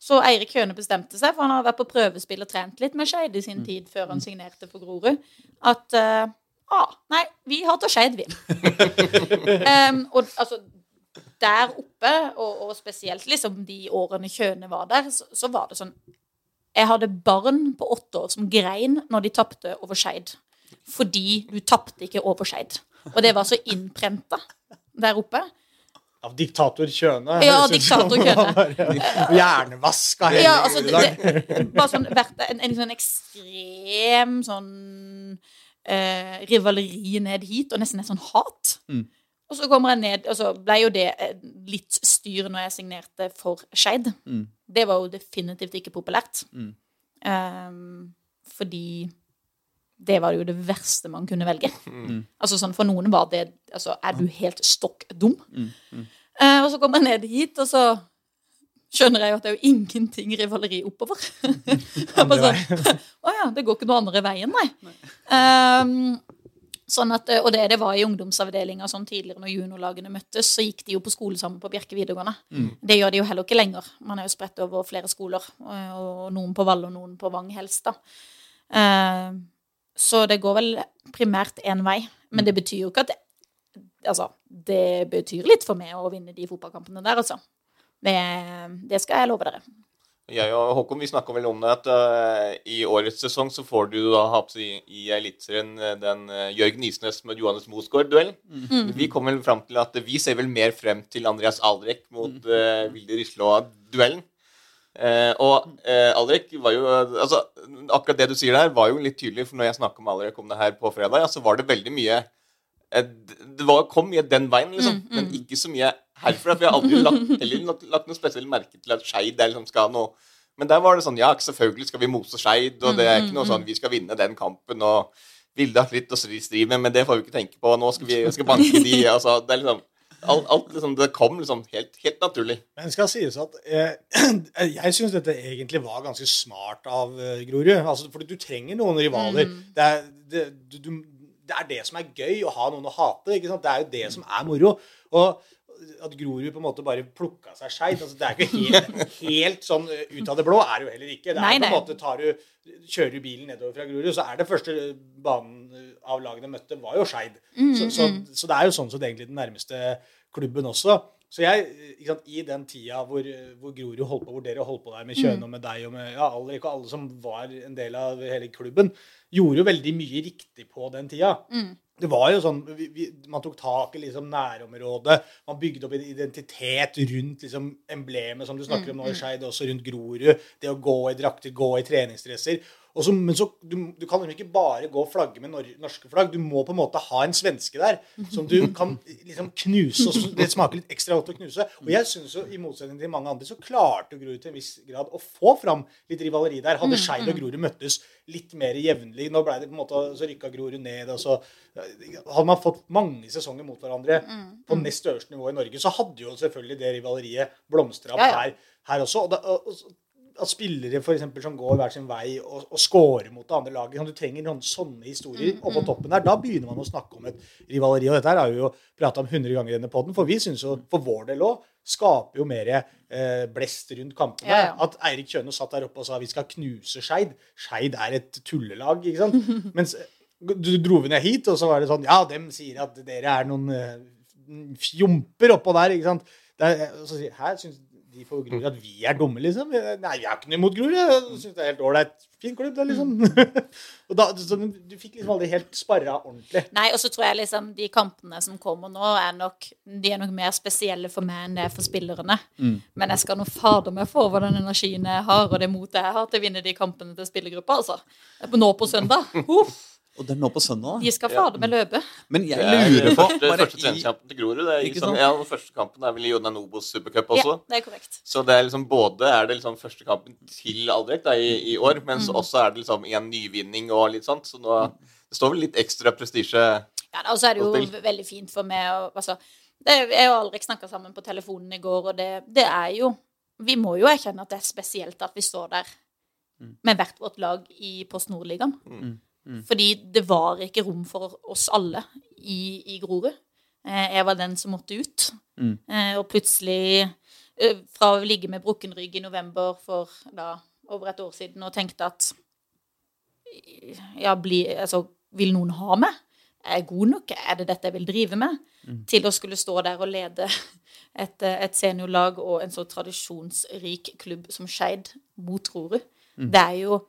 Så Eirik Kjøne bestemte seg, for han har vært på prøvespill og trent litt med Skeid i sin tid før han signerte for Grorud, at uh, ah, nei, vi har til Skeid, vi. um, og altså, der oppe, og, og spesielt liksom de årene Kjøne var der, så, så var det sånn Jeg hadde barn på åtte år som grein når de tapte over Skeid. Fordi du tapte ikke over Skeid. Og det var så innprenta der oppe. Av diktator Kjøne. Ja, diktator Kjøne. Hjernevaska hele Ja, altså, det, det, bare sånn, vært en, en sånn ekstrem sånn eh, rivaleri ned hit, og nesten et sånn hat. Og så kommer jeg ned, og så ble jo det eh, litt styr når jeg signerte for Skeid. Det var jo definitivt ikke populært. Ehm, fordi det var jo det verste man kunne velge. Altså sånn For noen var det altså, Er du helt stokk dum? Eh, og så kommer jeg ned hit, og så skjønner jeg jo at det er jo ingenting rivaleri oppover. Bare sånn, Å ja, det går ikke noe andre veien, nei. Ehm, sånn at, og det det var i ungdomsavdelinga sånn tidligere når juniorlagene møttes, så gikk de jo på skole sammen på Bjerke videregående. Det gjør de jo heller ikke lenger. Man er jo spredt over flere skoler, og, og noen på Valle og noen på Vang helst, da. Ehm, så det går vel primært én vei. Men det betyr jo ikke at det, Altså, det betyr litt for meg å vinne de fotballkampene der, altså. Det, det skal jeg love dere. Jeg og Håkon vi snakka vel om det at uh, i årets sesong så får du da ha på i, i Eliteserien eh, den uh, Jørgen Isnes med Johannes Mosgaard-duellen. Vi kom vel fram til at vi ser vel mer frem til Andreas Aldrek mot uh, Vilde Rislå-duellen. Eh, og eh, Aldrek var jo altså, Akkurat det du sier der, var jo litt tydelig. For når jeg snakka med Aldrek om det her på fredag, ja, så var det veldig mye eh, Det var, kom mye den veien, liksom, Mm, men ikke så mye herfra. For jeg har aldri lagt, eller, lagt, lagt noe spesielt merke til at Skeid liksom skal ha noe Men der var det sånn Ja, selvfølgelig skal vi mose Skeid, og det er ikke noe sånn vi skal vinne den kampen og Vilde har litt å stri med, men det får vi ikke tenke på. Nå skal vi skal banke de. Altså, det er liksom alt, alt liksom, Det kom liksom helt, helt naturlig. Men det skal sies at eh, jeg syns dette egentlig var ganske smart av eh, Grorud. Altså, for du trenger noen rivaler. Det, er, det, du, du, det er det som er gøy, å ha noen å hate. Ikke sant? Det er jo det som er moro. Og at Grorud på en måte bare plukka seg skeit. altså, Det er ikke helt, helt sånn eh, ut av det blå, er det jo heller ikke. Det er Nei, på en måte tar du, Kjører du bilen nedover fra Grorud, så er det første banen av lagene møtte, var jo Skeid. så, så, så det er jo sånn som det egentlig den nærmeste klubben også. Så jeg, sant, I den tida hvor, hvor Grorud holdt på, hvor dere holdt på der med Kjøne og med deg og med ja, Alrik og alle som var en del av hele klubben, gjorde jo veldig mye riktig på den tida. Det var jo sånn, vi, vi, Man tok tak i liksom nærområdet. Man bygde opp en identitet rundt liksom emblemet som du snakker om nå i Skeid, også rundt Grorud. Det å gå i drakter, gå i treningsdresser. Og så, men så, du, du kan ikke bare gå og flagge med nor norske flagg. Du må på en måte ha en svenske der som du kan liksom knuse. og Det smaker litt ekstra godt å knuse. Og jeg synes jo, i motsetning til mange andre, så klarte Grorud til en viss grad å få fram litt rivaleri der. Hadde Skeid og Grorud møttes litt mer jevnlig Nå ble det på en måte, så rykka Grorud ned. og så Hadde man fått mange sesonger mot hverandre på nest øverste nivå i Norge, så hadde jo selvfølgelig det rivaleriet blomstra opp Ja, ja. her, her også. og da, og, at spillere for eksempel, som går hver sin vei og, og scorer mot det andre laget. sånn, Du trenger noen sånne historier. Og på toppen der, da begynner man å snakke om et rivaleri. Og dette her har vi jo prata om 100 ganger i denne poden, for vi syns jo for vår del òg skaper jo mer eh, blest rundt kampene. Ja, ja. At Eirik Kjøne satt der oppe og sa vi skal knuse Skeid. Skeid er et tullelag, ikke sant. Mens du dro vi ned hit, og så var det sånn Ja, dem sier at dere er noen eh, fjomper oppå der, ikke sant. Det er, og så sier her syns de på Grorud at vi er dumme, liksom. Nei, vi har ikke noe imot Grorud. Jeg syns det er helt ålreit. Fin klubb, det, liksom. og da, så du fikk liksom aldri helt sparra ordentlig. Nei, og så tror jeg liksom de kampene som kommer nå, er nok, de er nok mer spesielle for meg enn det er for spillerne. Men jeg skal nå fader meg få over den energien jeg har, og det motet jeg har til å vinne de kampene til spillergruppa, altså. Nå på søndag. Uff, Og det er nå på søndag. de skal fader meg løpe. Men jeg er lurer på det bare første treningskampen til Grorud. Sant? ja, den første kampen er vel i Jonan Obos supercup også. Ja, det er korrekt. Så det er liksom både er det liksom første kampen til Aldrek da, i, i år, mens Mm. også er det liksom en nyvinning og litt sånt. Så nå, det står vel litt ekstra prestisje Ja, og så er det jo veldig fint for meg å altså, det, Jeg og Alrik snakka sammen på telefonen i går, og det, det er jo Vi må jo erkjenne at det er spesielt at vi står der med hvert vårt lag i Post Nord-ligaen. Fordi det var ikke rom for oss alle i, i Grorud. Eh, jeg var den som måtte ut. Mm. Eh, og plutselig, eh, fra å ligge med brukken rygg i november for da over et år siden og tenkte at ja, bli, altså, vil noen ha meg? Er jeg god nok? Er det dette jeg vil drive med? Til å skulle stå der og lede et, et seniorlag og en så tradisjonsrik klubb som Skeid mot Grorud. Det er jo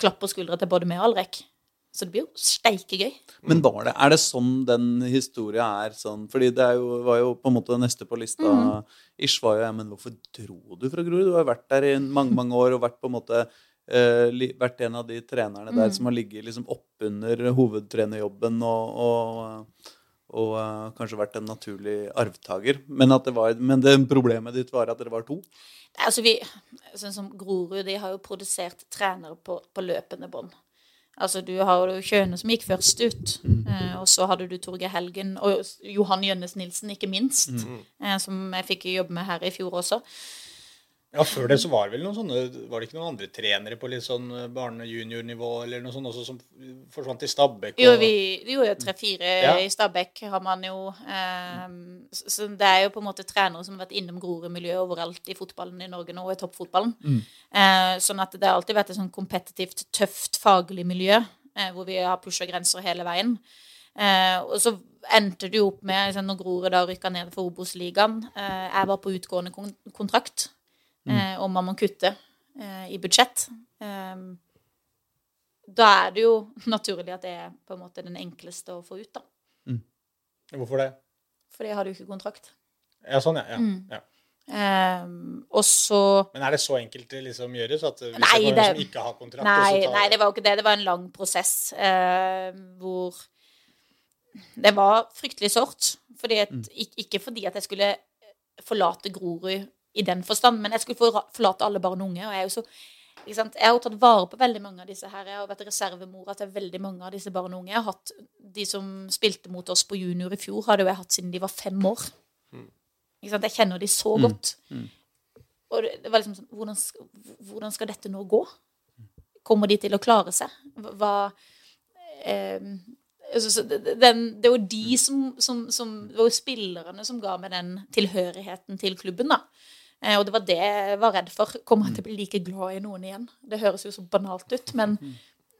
klapp på skuldra til både meg og Alrek. Så det blir jo steikegøy. Men var det, er det sånn den historia er sånn Fordi det jo, var jo på en måte neste på lista mm. Ish var jo jeg, men hvorfor dro du fra Grorud? Du har vært der i mange, mange år og vært på en måte Uh, li, vært en av de trenerne der der som har ligget liksom oppunder hovedtrenerjobben og, og, og uh, kanskje vært en naturlig arvtaker. Men, at det var, men det problemet ditt var at dere var to? Nei, Altså vi, sånn som Grorud, de har jo produsert trenere på, på løpende bånd. Altså Du har jo Kjøne som gikk først ut, eh, og så hadde du Torgeir Helgen og Johan Jønnes Nilsen, ikke minst, eh, som jeg fikk jobbe med her i fjor også. Ja, Før det så var det vel noen sånne Var det ikke noen andre trenere på litt sånn barne-junior-nivå eller noe sånt også som forsvant i Stabæk? og- Jo, vi, vi gjorde jo tre-fire Ja. i Stabæk, har man jo. Eh, så det er jo på en måte trenere som har vært innom Grorud-miljøet overalt i fotballen i Norge nå, og i toppfotballen. Eh, sånn at det har alltid vært et sånn kompetitivt, tøft faglig miljø, eh, hvor vi har pusha grenser hele veien. Eh, og så endte det jo opp med, liksom, når Grorud da rykka ned for Obos-ligaen eh, Jeg var på utgående kontrakt, eh, og man må kutte eh, i budsjett. Eh, da er det jo naturlig at det er på en måte den enkleste å få ut, da. Hvorfor det? Fordi jeg har jo ikke kontrakt. Ja, sånn, ja. ja. Mm. ja. Um, og så Men er det så enkelt det liksom gjøres? At hvis Nei, det som ikke har kontrakt Nei, tar- nei, det var jo ikke det. Det var en lang prosess uh, hvor det var fryktelig sårt. Fordi at, ik- Ikke fordi at jeg skulle forlate Grorud i den forstand, men jeg skulle forlate alle barn og unge. og Jeg er jo så ikke sant? Jeg har jo tatt vare på veldig mange av disse her. Jeg har vært reservemora til veldig mange av disse barn og unge. Jeg har hatt De som spilte mot oss på junior i fjor, hadde jo jeg hatt siden de var fem år. Ikke sant? Jeg kjenner de så godt. Og det det var liksom sånn hvordan skal, hvordan skal dette nå gå? Kommer de til å klare seg? Hva eh, altså, den, det var de som, som, som Det var jo spillerne som ga meg den tilhørigheten til klubben, da. Eh, og det var det jeg var redd for. Kommer jeg til å bli like glad i noen igjen? Det høres jo så banalt ut, men,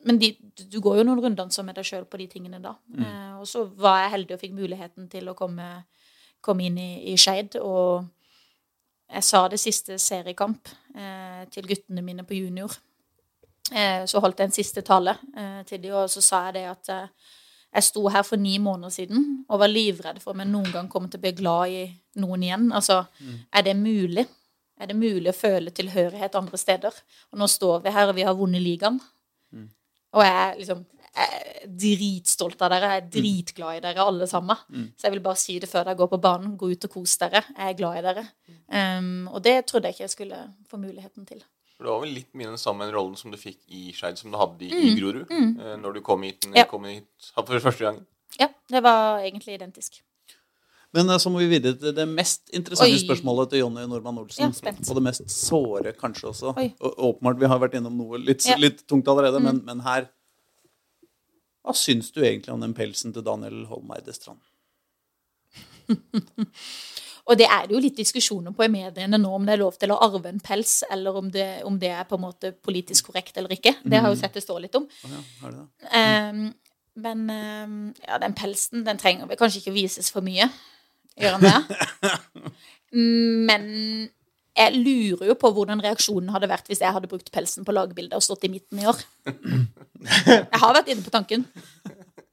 men de, du går jo noen runddanser med deg sjøl på de tingene da. Mm. og så var jeg heldig og fikk muligheten til å komme, komme inn i, i Skeid. Og jeg sa det siste seriekamp eh, til guttene mine på junior. Eh, så holdt jeg en siste tale eh, til dem, og så sa jeg det at eh, jeg sto her for ni måneder siden og var livredd for om jeg noen gang kommer til å bli glad i noen igjen. Altså, er det mulig? Er det mulig å føle tilhørighet andre steder? Og nå står vi her, og vi har vunnet ligaen. Og jeg er liksom jeg er dritstolt av dere. Jeg er dritglad i dere alle sammen. Så jeg vil bare si det før dere går på banen. Gå ut og kos dere. Jeg er glad i dere. Um, og det trodde jeg ikke jeg skulle få muligheten til. For Det var vel litt mye den samme rollen som du fikk i Skeid, som du hadde i, i Grorud? eh, Når du kom hit, Mm, Ja. kom hit for første gang? Ja, det var egentlig identisk. Men eh, så må vi videre til det mest interessante Oi. spørsmålet til Jonny Normann Olsen. Ja, og det mest såre, kanskje også. Oi. Og, åpenbart, vi har vært innom noe litt, Ja. Mm. litt tungt allerede, men, men her Hva syns du egentlig om den pelsen til Daniel Holmeide Strand? Og det er det jo litt diskusjoner på i mediene nå om det er lov til å arve en pels, eller om det, om det er på en måte politisk korrekt eller ikke. Det har jo sett det stå litt om. Å ja, det det? Ehm, men um, ja, den pelsen, den trenger vel kanskje ikke vises for mye. Gjør den det? Men jeg lurer jo på hvordan reaksjonen hadde vært hvis jeg hadde brukt pelsen på lagbildet og stått i midten i år. Jeg har vært inne på tanken.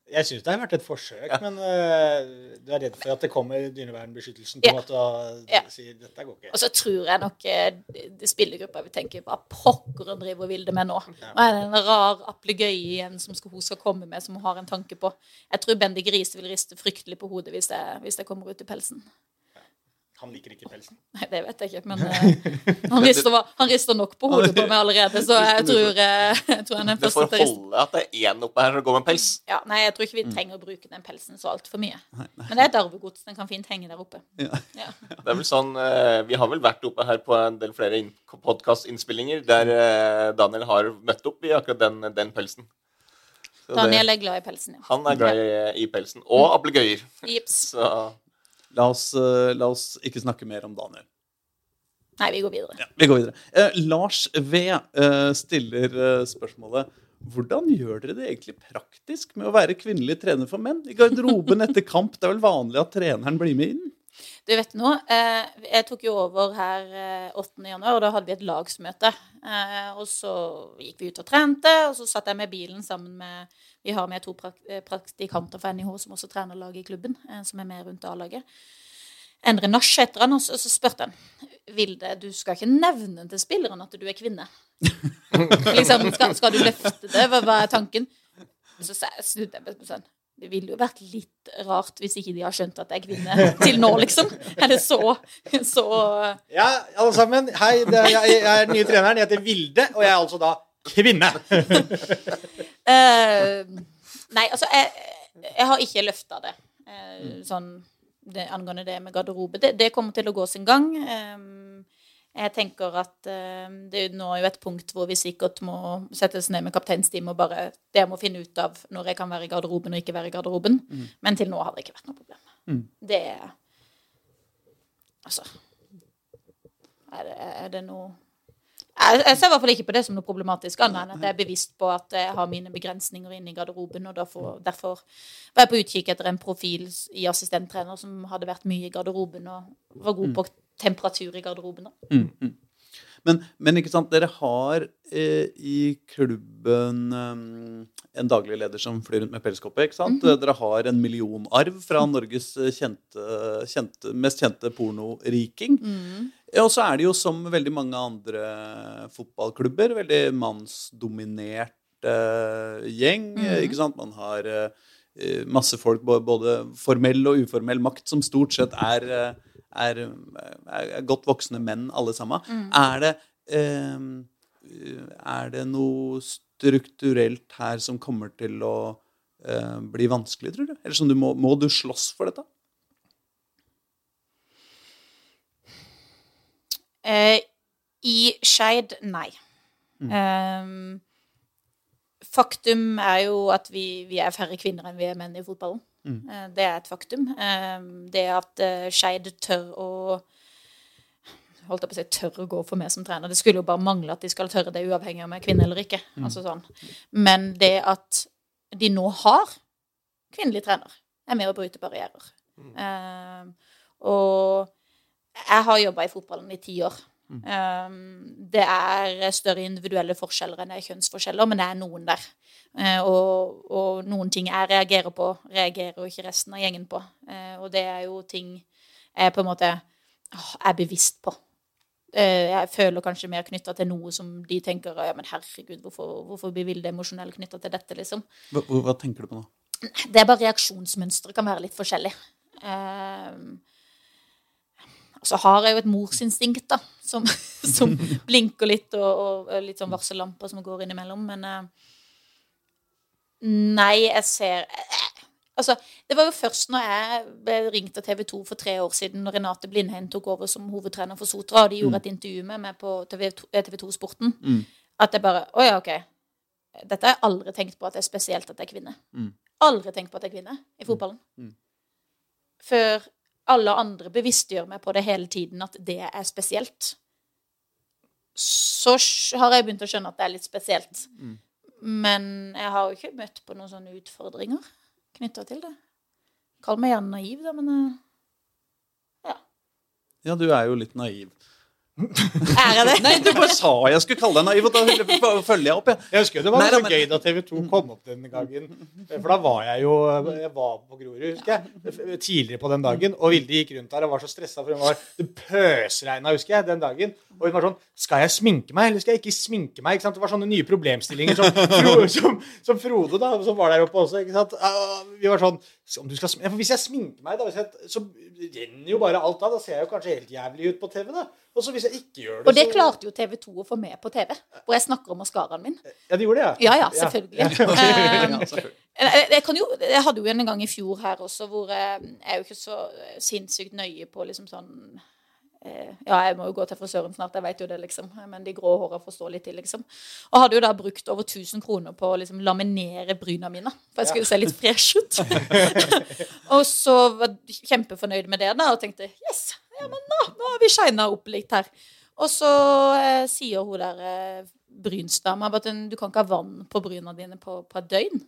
Jeg syns det har vært et forsøk, men uh, du er redd for at det kommer Dyrevernbeskyttelsen på Ja. en måte og Ja. sier dette går ikke. Og så tror jeg nok uh, det spillergruppa vil tenke hva pokker hun driver og vil det med nå. Hva er det en rar aplegøye igjen som skal, hun skal komme med, som hun har en tanke på. Jeg tror Bendik Riise vil riste fryktelig på hodet hvis det, hvis det kommer ut i pelsen. Han liker ikke pelsen. Nei, det vet jeg ikke, men uh, han, rister, han rister nok på hodet på meg allerede, så jeg tror, eh, jeg tror han er den Det første får til å riste. holde at det er én oppe her som går med pels. Ja, nei, jeg tror ikke vi trenger å bruke den pelsen så altfor mye. Men det er et arvegods. Den kan fint henge der oppe. Ja. Ja. Det er vel sånn, uh, Vi har vel vært oppe her på en del flere podkastinnspillinger der Daniel har møtt opp i akkurat den, den pelsen. Så det- Daniel er glad i pelsen, ja. Han er glad i, i pelsen. Og ablegøyer. Jips. Så La oss, eh, la oss ikke snakke mer om Daniel. Nei, vi går videre. Ja, vi går videre. Eh, Lars V eh, stiller eh, spørsmålet hvordan gjør dere det egentlig praktisk med å være kvinnelig trener for menn? I garderoben etter kamp, det er vel vanlig at treneren blir med inn? Du vet nå, eh, jeg tok jo over her eh, 8. januar, og da hadde vi et lagsmøte. Eh, og så gikk vi ut og trente, og så satt jeg med bilen sammen med Vi har med to eh, praktikanter fra NIH som også trener laget i klubben, eh, som er med rundt A-laget. Endre Nash heter han, og så, så spurte han Vilde, du skal ikke nevne til spilleren at du er kvinne. liksom, skal, skal du løfte det? Hva, hva er tanken? Så snudde jeg meg sånn det ville jo vært litt rart hvis ikke de har skjønt at jeg er kvinne til nå, liksom. Eller så, så Ja, alle sammen. Hei, det er, jeg, jeg er den nye treneren. Jeg heter Vilde, og jeg er altså da kvinne. uh, Nei, altså, jeg, jeg har ikke løfta det. Eh, sånn det, angående det med garderobe. Det, det kommer til å gå sin gang. Eh, jeg tenker at eh, det er nå jo et punkt hvor vi sikkert må sette oss ned med kapteinsteamet og bare Det jeg må finne ut av når jeg kan være i garderoben og ikke være i garderoben. Men til nå har det ikke vært noe problem. Det er Altså Er det, er det noe jeg, jeg ser i hvert fall ikke på det som noe problematisk, annet enn at jeg er bevisst på at jeg har mine begrensninger inne i garderoben, og derfor, derfor var jeg på utkikk etter en profil i assistenttrener som hadde vært mye i garderoben og var god på temperatur i garderobene. Mm. Men, men ikke sant, dere har eh, i klubben eh, en daglig leder som flyr rundt med pelskoppe. ikke sant? Dere har en millionarv fra Norges eh, kjente, kjente, mest kjente pornoriking. Ja, Og så er det jo som veldig mange andre fotballklubber, veldig mannsdominert eh, gjeng. eh, ikke sant? Man har eh, eh, masse folk, både formell og uformell makt, som stort sett er, er, er, godt voksne menn, alle sammen. Er det eh, Er det noe strukturelt her som kommer til å eh, bli vanskelig, tror du? Eller som du må, må du slåss for dette? Eh, I Skeid, nei. Ehm, faktum er jo at vi, vi er færre kvinner enn vi er menn i fotballen. Eh, det er et faktum. Ehm, det at uh, Skeid tør å holdt jeg på å si, tør å gå for meg som trener. Det skulle jo bare mangle at de skal tørre det, uavhengig av om jeg er kvinne eller ikke. Altså sånn. Men det at de nå har kvinnelig trener, er med å bryte barrierer. Ehm, og jeg har jobba i fotballen i ti år. Ehm, det er større individuelle forskjeller enn det er kjønnsforskjeller, men det er noen der. Eh, og, og noen ting jeg reagerer på, reagerer jo ikke resten av gjengen på. Eh, og det er jo ting jeg på en måte er bevisst på. Eh, jeg føler kanskje mer knytta til noe som de tenker ja, men herregud, hvorfor, hvorfor blir Vilde emosjonell knytta til dette, liksom. Hva, hva tenker du på nå? Det er bare reaksjonsmønsteret kan være litt forskjellig. Så har jeg jo et morsinstinkt, da, som, som blinker litt, og, og, litt sånn varsellamper som går innimellom. Men nei, jeg ser eh, Altså, det var jo først når jeg ble ringt av TV 2 for tre år siden, når Renate Blindheim tok over som hovedtrener for Sotra, og de gjorde et intervju med meg på TV 2 Sporten, Mm. at jeg bare Å ja, OK. Dette har jeg aldri tenkt på at det er spesielt at jeg er kvinne. Mm. Aldri tenkt på at jeg er kvinne i fotballen. Mm. Før alle andre bevisstgjør meg på det hele tiden at det er spesielt. Så har jeg begynt å skjønne at det er litt spesielt. Men jeg har jo ikke møtt på noen sånne utfordringer knytta til det. Kall meg gjerne naiv, da, men ja. Ja, du er jo litt naiv. Er jeg det? Nei, du bare sa jeg skulle kalle deg naiv, og da følger jeg opp, jeg. Jeg husker det var Nei, så da, men- gøy da TV 2 kom opp den gangen. For da var jeg jo Jeg var på Grorud, husker jeg. Tidligere på den dagen. Og Vilde gikk rundt der og var så stressa, for hun var Det pøsregna, husker jeg, den dagen. Og hun var sånn Skal jeg sminke meg, eller skal jeg ikke sminke meg? Ikke sant? Det var sånne nye problemstillinger som, som, som Frode, da, som var der oppe også. Ikke sant? Ah, Vi var sånn skal, ja, for Hvis jeg sminker meg, da, hvis jeg, så renner jo bare alt av. Da ser jeg jo kanskje helt jævlig ut på TV, da. Og så hvis jeg ikke gjør det, Og det så klarte jo TV 2 å få med på TV, hvor jeg snakker om maskaraen min. Ja, de gjorde det, Ja ja, selvfølgelig. Ja, Um, selvfølgelig. Jeg, jeg, kan jo, jeg hadde jo en gang i fjor her også, hvor jeg, jeg er jo ikke så sinnssykt nøye på liksom sånn eh, Ja, jeg må jo gå til frisøren snart, jeg vet jo det, liksom. Men de grå håra får stå litt til, liksom. Og hadde jo da brukt over 1000 kroner på å liksom laminere bryna mine. For jeg skulle se litt fresh ut. og så var jeg kjempefornøyd med det da, og tenkte yes, ja, men nå, nå har vi shina opp litt her. Og så eh, sier hun der eh, brynsdama at du kan ikke ha vann på bryna dine på, på et døgn.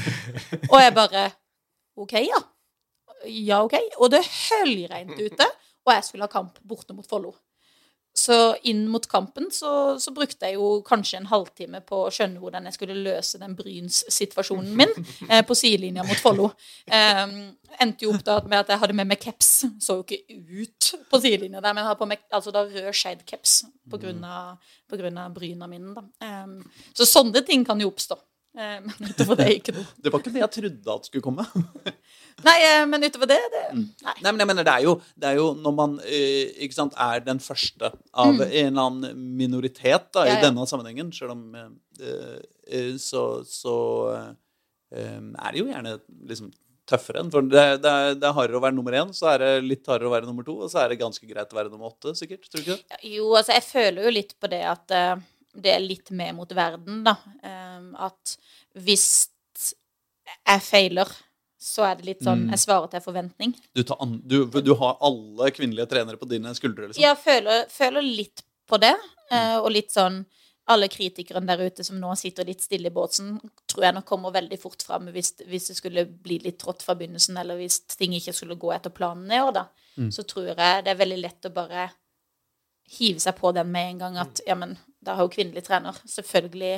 Og jeg bare OK, ja. Ja, OK. Og det høljregnet ute, og jeg skulle ha kamp borte mot Follo. Så inn mot kampen så, så brukte jeg jo kanskje en halvtime på å skjønne hvordan jeg skulle løse den Bryns-situasjonen min eh, på sidelinja mot Follo. Eh, endte jo opp da med at jeg hadde med meg caps. Så jo ikke ut på sidelinja der, men jeg hadde på meg altså da rød Skeid-caps på grunn av, av bryna mine. Da. Eh, så sånne ting kan jo oppstå. Eh, men utover det ikke noe. Det var ikke det jeg trodde at skulle komme. Nei, eh, men utover det, det Nei. Nei, men jeg mener, det er jo, det er jo når man eh, ikke sant, er den første av en eller annen minoritet da, Mm. Ja, i ja. denne sammenhengen, selv om så, så er det jo gjerne liksom tøffere enn. For det, det, er, det er hardere å være nummer én, så er det litt hardere å være nummer to, og så er det ganske greit å være nummer åtte, sikkert. Tror du ikke det? Jo, altså, jeg føler jo litt på det at det litt med mot verden, da. Eh, at hvis jeg feiler, så er det litt sånn Jeg svarer til forventning. Du, tar an, du, du har alle kvinnelige trenere på dine skuldre, liksom. Jeg føler, føler litt på det, eh, og litt sånn alle kritikerne der ute som nå sitter litt stille i båten, tror jeg nok kommer veldig fort fram hvis, hvis det skulle bli litt trått fra begynnelsen, eller hvis ting ikke skulle gå etter planen i år, da. Så tror jeg det er veldig lett å bare hive seg på den med en gang at ja, men da har jo kvinnelig trener. Selvfølgelig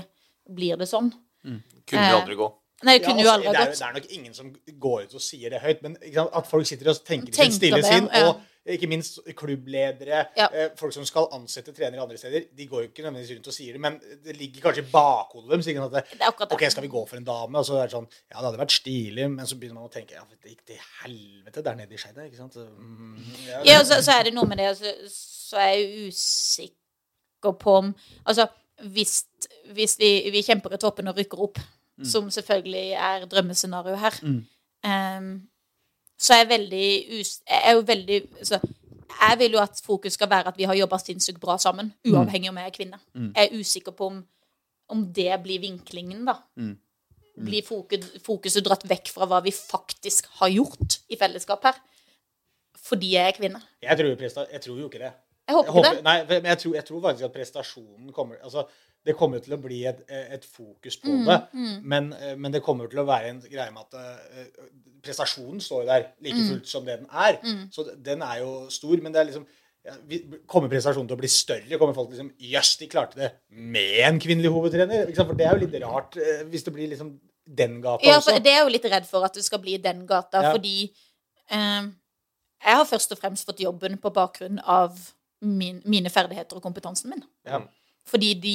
blir det sånn. Kunne jo aldri gå. Nei, Ja, altså, aldri det, er, det er nok ingen som går ut og sier det høyt, men ikke sant, at folk sitter og tenker i Tenker sitt stille det, sinn ja. og ikke minst klubbledere, Ja. eh, folk som skal ansette trenere andre steder, de går jo ikke nødvendigvis rundt og sier det, men det ligger kanskje i bakhodet deres. at Det er det. Ok, skal vi gå for en dame? Og så er det sånn Ja, det hadde vært stilig, men så begynner man å tenke Ja, det gikk til helvete der nede i Skeid, ikke sant? Mm, ja, Ja, og så, så er det noe med det så, Så er jeg usikker på om Altså, hvis, hvis vi, vi kjemper i toppen og rykker opp, som selvfølgelig er drømmescenario her, em, så er jeg veldig us... Jeg er jo veldig så, Jeg vil jo at fokus skal være at vi har jobba sinnssykt bra sammen, uavhengig om jeg er kvinne. Jeg er usikker på om, om det blir vinklingen, da. Blir fokus, fokuset dratt vekk fra hva vi faktisk har gjort i fellesskap her. Fordi jeg er kvinne. Jeg tror, jeg tror jo ikke det. Jeg håper Jeg ikke det. Nei, men jeg tror, jeg tror faktisk at prestasjonen kommer Altså, det kommer til å bli et, et fokus på Mm, det, men, eh, men det kommer til å være en greie med at uh, prestasjonen står jo der like Mm. fullt som det den er. Så den er jo stor, men det er liksom ja, Kommer prestasjonen til å bli større? Kommer folk liksom Jøss, de klarte det med en kvinnelig hovedtrener? For det er jo litt rart uh, hvis det blir liksom den gata Ja, også. det er jo litt redd for at det skal bli den gata, Ja. fordi uh, jeg har først og fremst fått jobben på bakgrunn av min, mine ferdigheter og kompetansen min. Ja. Fordi de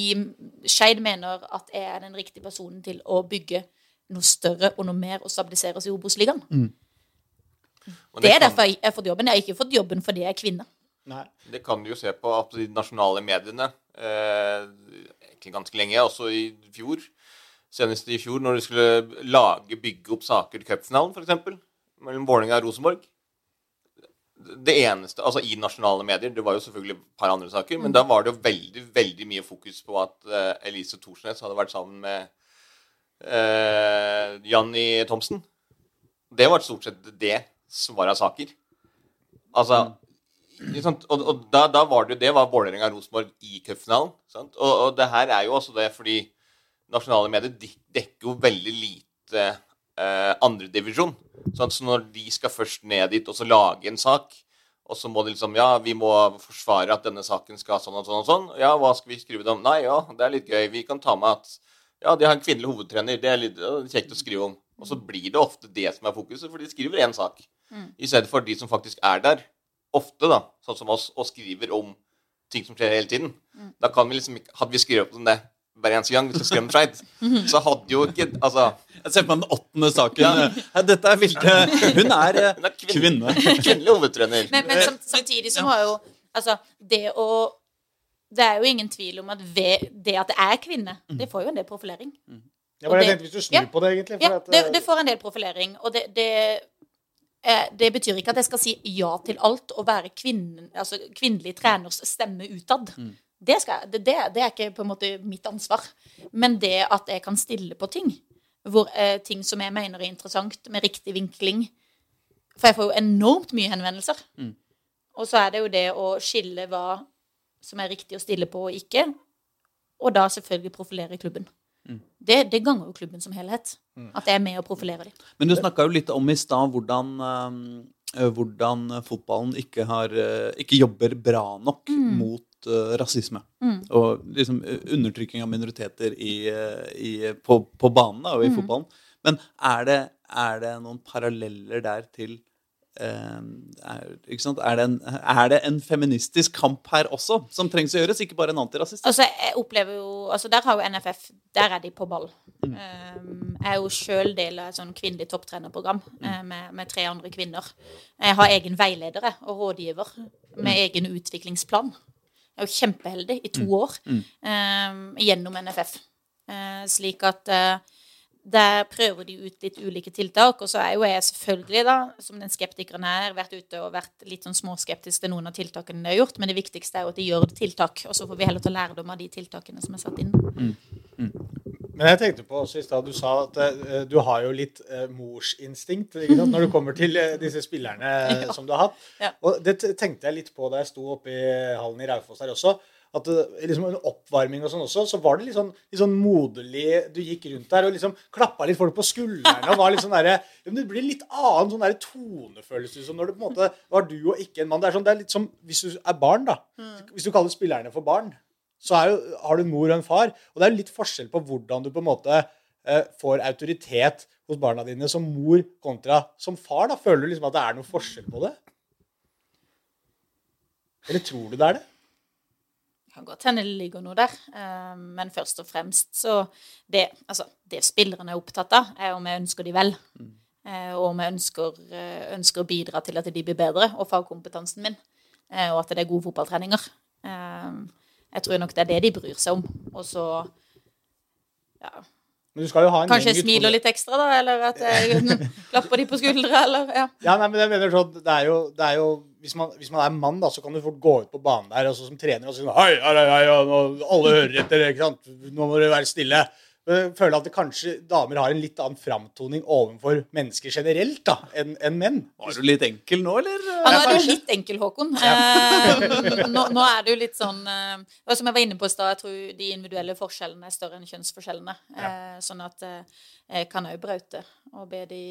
Skeid mener at jeg er den riktige personen til å bygge noe større og noe mer og stabilisere oss i Obos-ligaen. Mm. Det er kan- derfor jeg har fått jobben. Jeg har ikke fått jobben fordi jeg er kvinne. Nei. Det kan du jo se på at de nasjonale mediene eh, ganske lenge, også i fjor. Senest i fjor, når de skulle lage, bygge opp saker til cupfinalen, f.eks. Mellom Vålerenga og Rosenborg. Det eneste, altså I nasjonale medier, det var jo selvfølgelig et par andre saker, men da var det jo veldig veldig mye fokus på at uh, Elise Thorsnes hadde vært sammen med uh, Janni Thomsen. Det var stort sett det som var av saker. Altså ikke sant? Og, og da, da var det jo det var Vålerenga-Rosenborg i cupfinalen. Og, og det her er jo også det fordi nasjonale medier dekker jo veldig lite eh, andredivisjon. Sånn, Så når de skal først ned dit og så lage en sak, og så må de liksom Ja, vi må forsvare at denne saken skal sånn og sånn og sånn. Ja, hva skal vi skrive det om? Nei, ja, det er litt gøy. Vi kan ta med at ja, de har en kvinnelig hovedtrener. Det er litt ja, det er kjekt å skrive om. Og så blir det ofte det som er fokuset, for de skriver én sak. I stedet for de som faktisk er der, ofte, da, sånn som oss, og skriver om ting som skjer hele tiden. Da kan vi liksom ikke Hadde vi skrevet om det hver eneste gang vi du skrive om så hadde jo ikke Altså Jeg ser på den åttende saken. Ja, Dette er Vilde. Hun er eh, Hun er kvinne. kvinne. kvinnelig hovedtrener. Men, men samtidig så har jo Altså, det å Det er jo ingen tvil om at ved, det at det er kvinne, det får jo en del profilering. Ja, men jeg det- tenkte hvis du snur ja. på det, egentlig. For Ja, det, eh, det får en del profilering. Og det, det, eh, det betyr ikke at jeg skal si ja til alt og være kvinnen, altså kvinnelig treners stemme utad. Det, skal, det, det, det er ikke på en måte mitt ansvar. Men det at jeg kan stille på ting, hvor eh, ting som jeg mener er interessant, med riktig vinkling For jeg får jo enormt mye henvendelser. Og så er det jo det å skille hva som er riktig å stille på og ikke, og da selvfølgelig profilere klubben. Det, det ganger jo klubben som helhet. At jeg er med og profilerer dem. Men du snakka jo litt om i stad hvordan, øh, hvordan fotballen ikke, har, eh, ikke jobber bra nok mot eh, rasisme. Og liksom eh, undertrykking av minoriteter i, eh, i, på, på banen da, og i fotballen. Men er det, er det noen paralleller der til er, ikke sant? Er, det en, er det en feministisk kamp her også som trengs å gjøres, ikke bare en antirasist? Altså, jeg opplever jo altså Der har jo NFF Der er de på ball. Um, jeg er jo sjøl del av et sånn kvinnelig topptrenerprogram mm. med, med tre andre kvinner. Jeg har egen veileder og rådgiver med egen utviklingsplan. Er jo kjempeheldig i to år um, gjennom NFF. Eh, slik at eh, der prøver de ut litt ulike tiltak. Og så er jo jeg selvfølgelig, da, som den skeptikeren her, vært ute og vært litt sånn småskeptisk til noen av tiltakene de har gjort. Men det viktigste er jo at de gjør tiltak. Og så får vi heller ta lærdom av de tiltakene som er satt inn. Men jeg tenkte på også i stad, du sa at uh, du har jo litt uh, morsinstinkt når du kommer til uh, disse spillerne ja. som du har hatt. Ja. Og det tenkte jeg litt på da jeg sto oppe i hallen i Raufoss her også. At liksom en oppvarming og sånn også, så var det litt sånn, litt sånn moderlig Du gikk rundt der og liksom klappa litt folk på skuldrene og var litt sånn derre Det blir litt annen sånn der tonefølelse som når det på en måte var du og ikke en mann. Det er sånn, det er litt som hvis du er barn, da. Hvis du kaller spillerne for barn, så er jo, har du en mor og en far. Og det er litt forskjell på hvordan du på en måte eh, får autoritet hos barna dine som mor kontra som far. da. Føler du liksom at det er noe forskjell på det? Eller tror du det er det? Det kan godt hende det ligger noe der, eh, men først og fremst så det, altså, det spillerne er opptatt av, er om jeg ønsker de vel. Mm. Og om jeg ønsker, eh, ønsker å bidra til at de blir bedre, og fagkompetansen min. eh, Og at det er gode fotballtreninger. Jeg tror nok det er det de bryr seg om. Og så ja, Men du skal jo ha en Kanskje jeg smiler litt ekstra, da, eller at jeg klapper de på skuldra, eller ja. Ja, nei, men jeg mener sånn, det er jo, det er jo hvis, man, hvis man er mann, da, så kan du fort gå ut på banen der og så som trener og si sånn Hei, hei, hei, alle hører etter, ikke sant? Nå må dere være stille. Jeg føler at det kanskje damer har en litt annen framtoning overfor mennesker generelt da, enn en menn. Var du litt enkel nå, eller? Ja, nå er du litt enkel, Håkon. Eh, nå, nå er det jo litt sånn eh, Som jeg var inne på i stad, jeg tror de individuelle forskjellene er større enn kjønnsforskjellene. Eh, sånn at eh, jeg kan òg braute og be de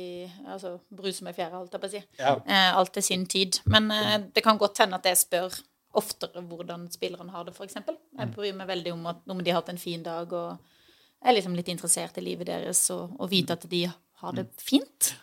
altså, bruse med fjæra, holdt jeg på å si. Ja. Eh, alt til sin tid. Men eh, det kan godt hende at jeg spør oftere hvordan spillerne har det, f.eks. Jeg bryr meg veldig om at, om de har hatt en fin dag, og er liksom litt interessert i livet deres, og, og vite at de har det fint.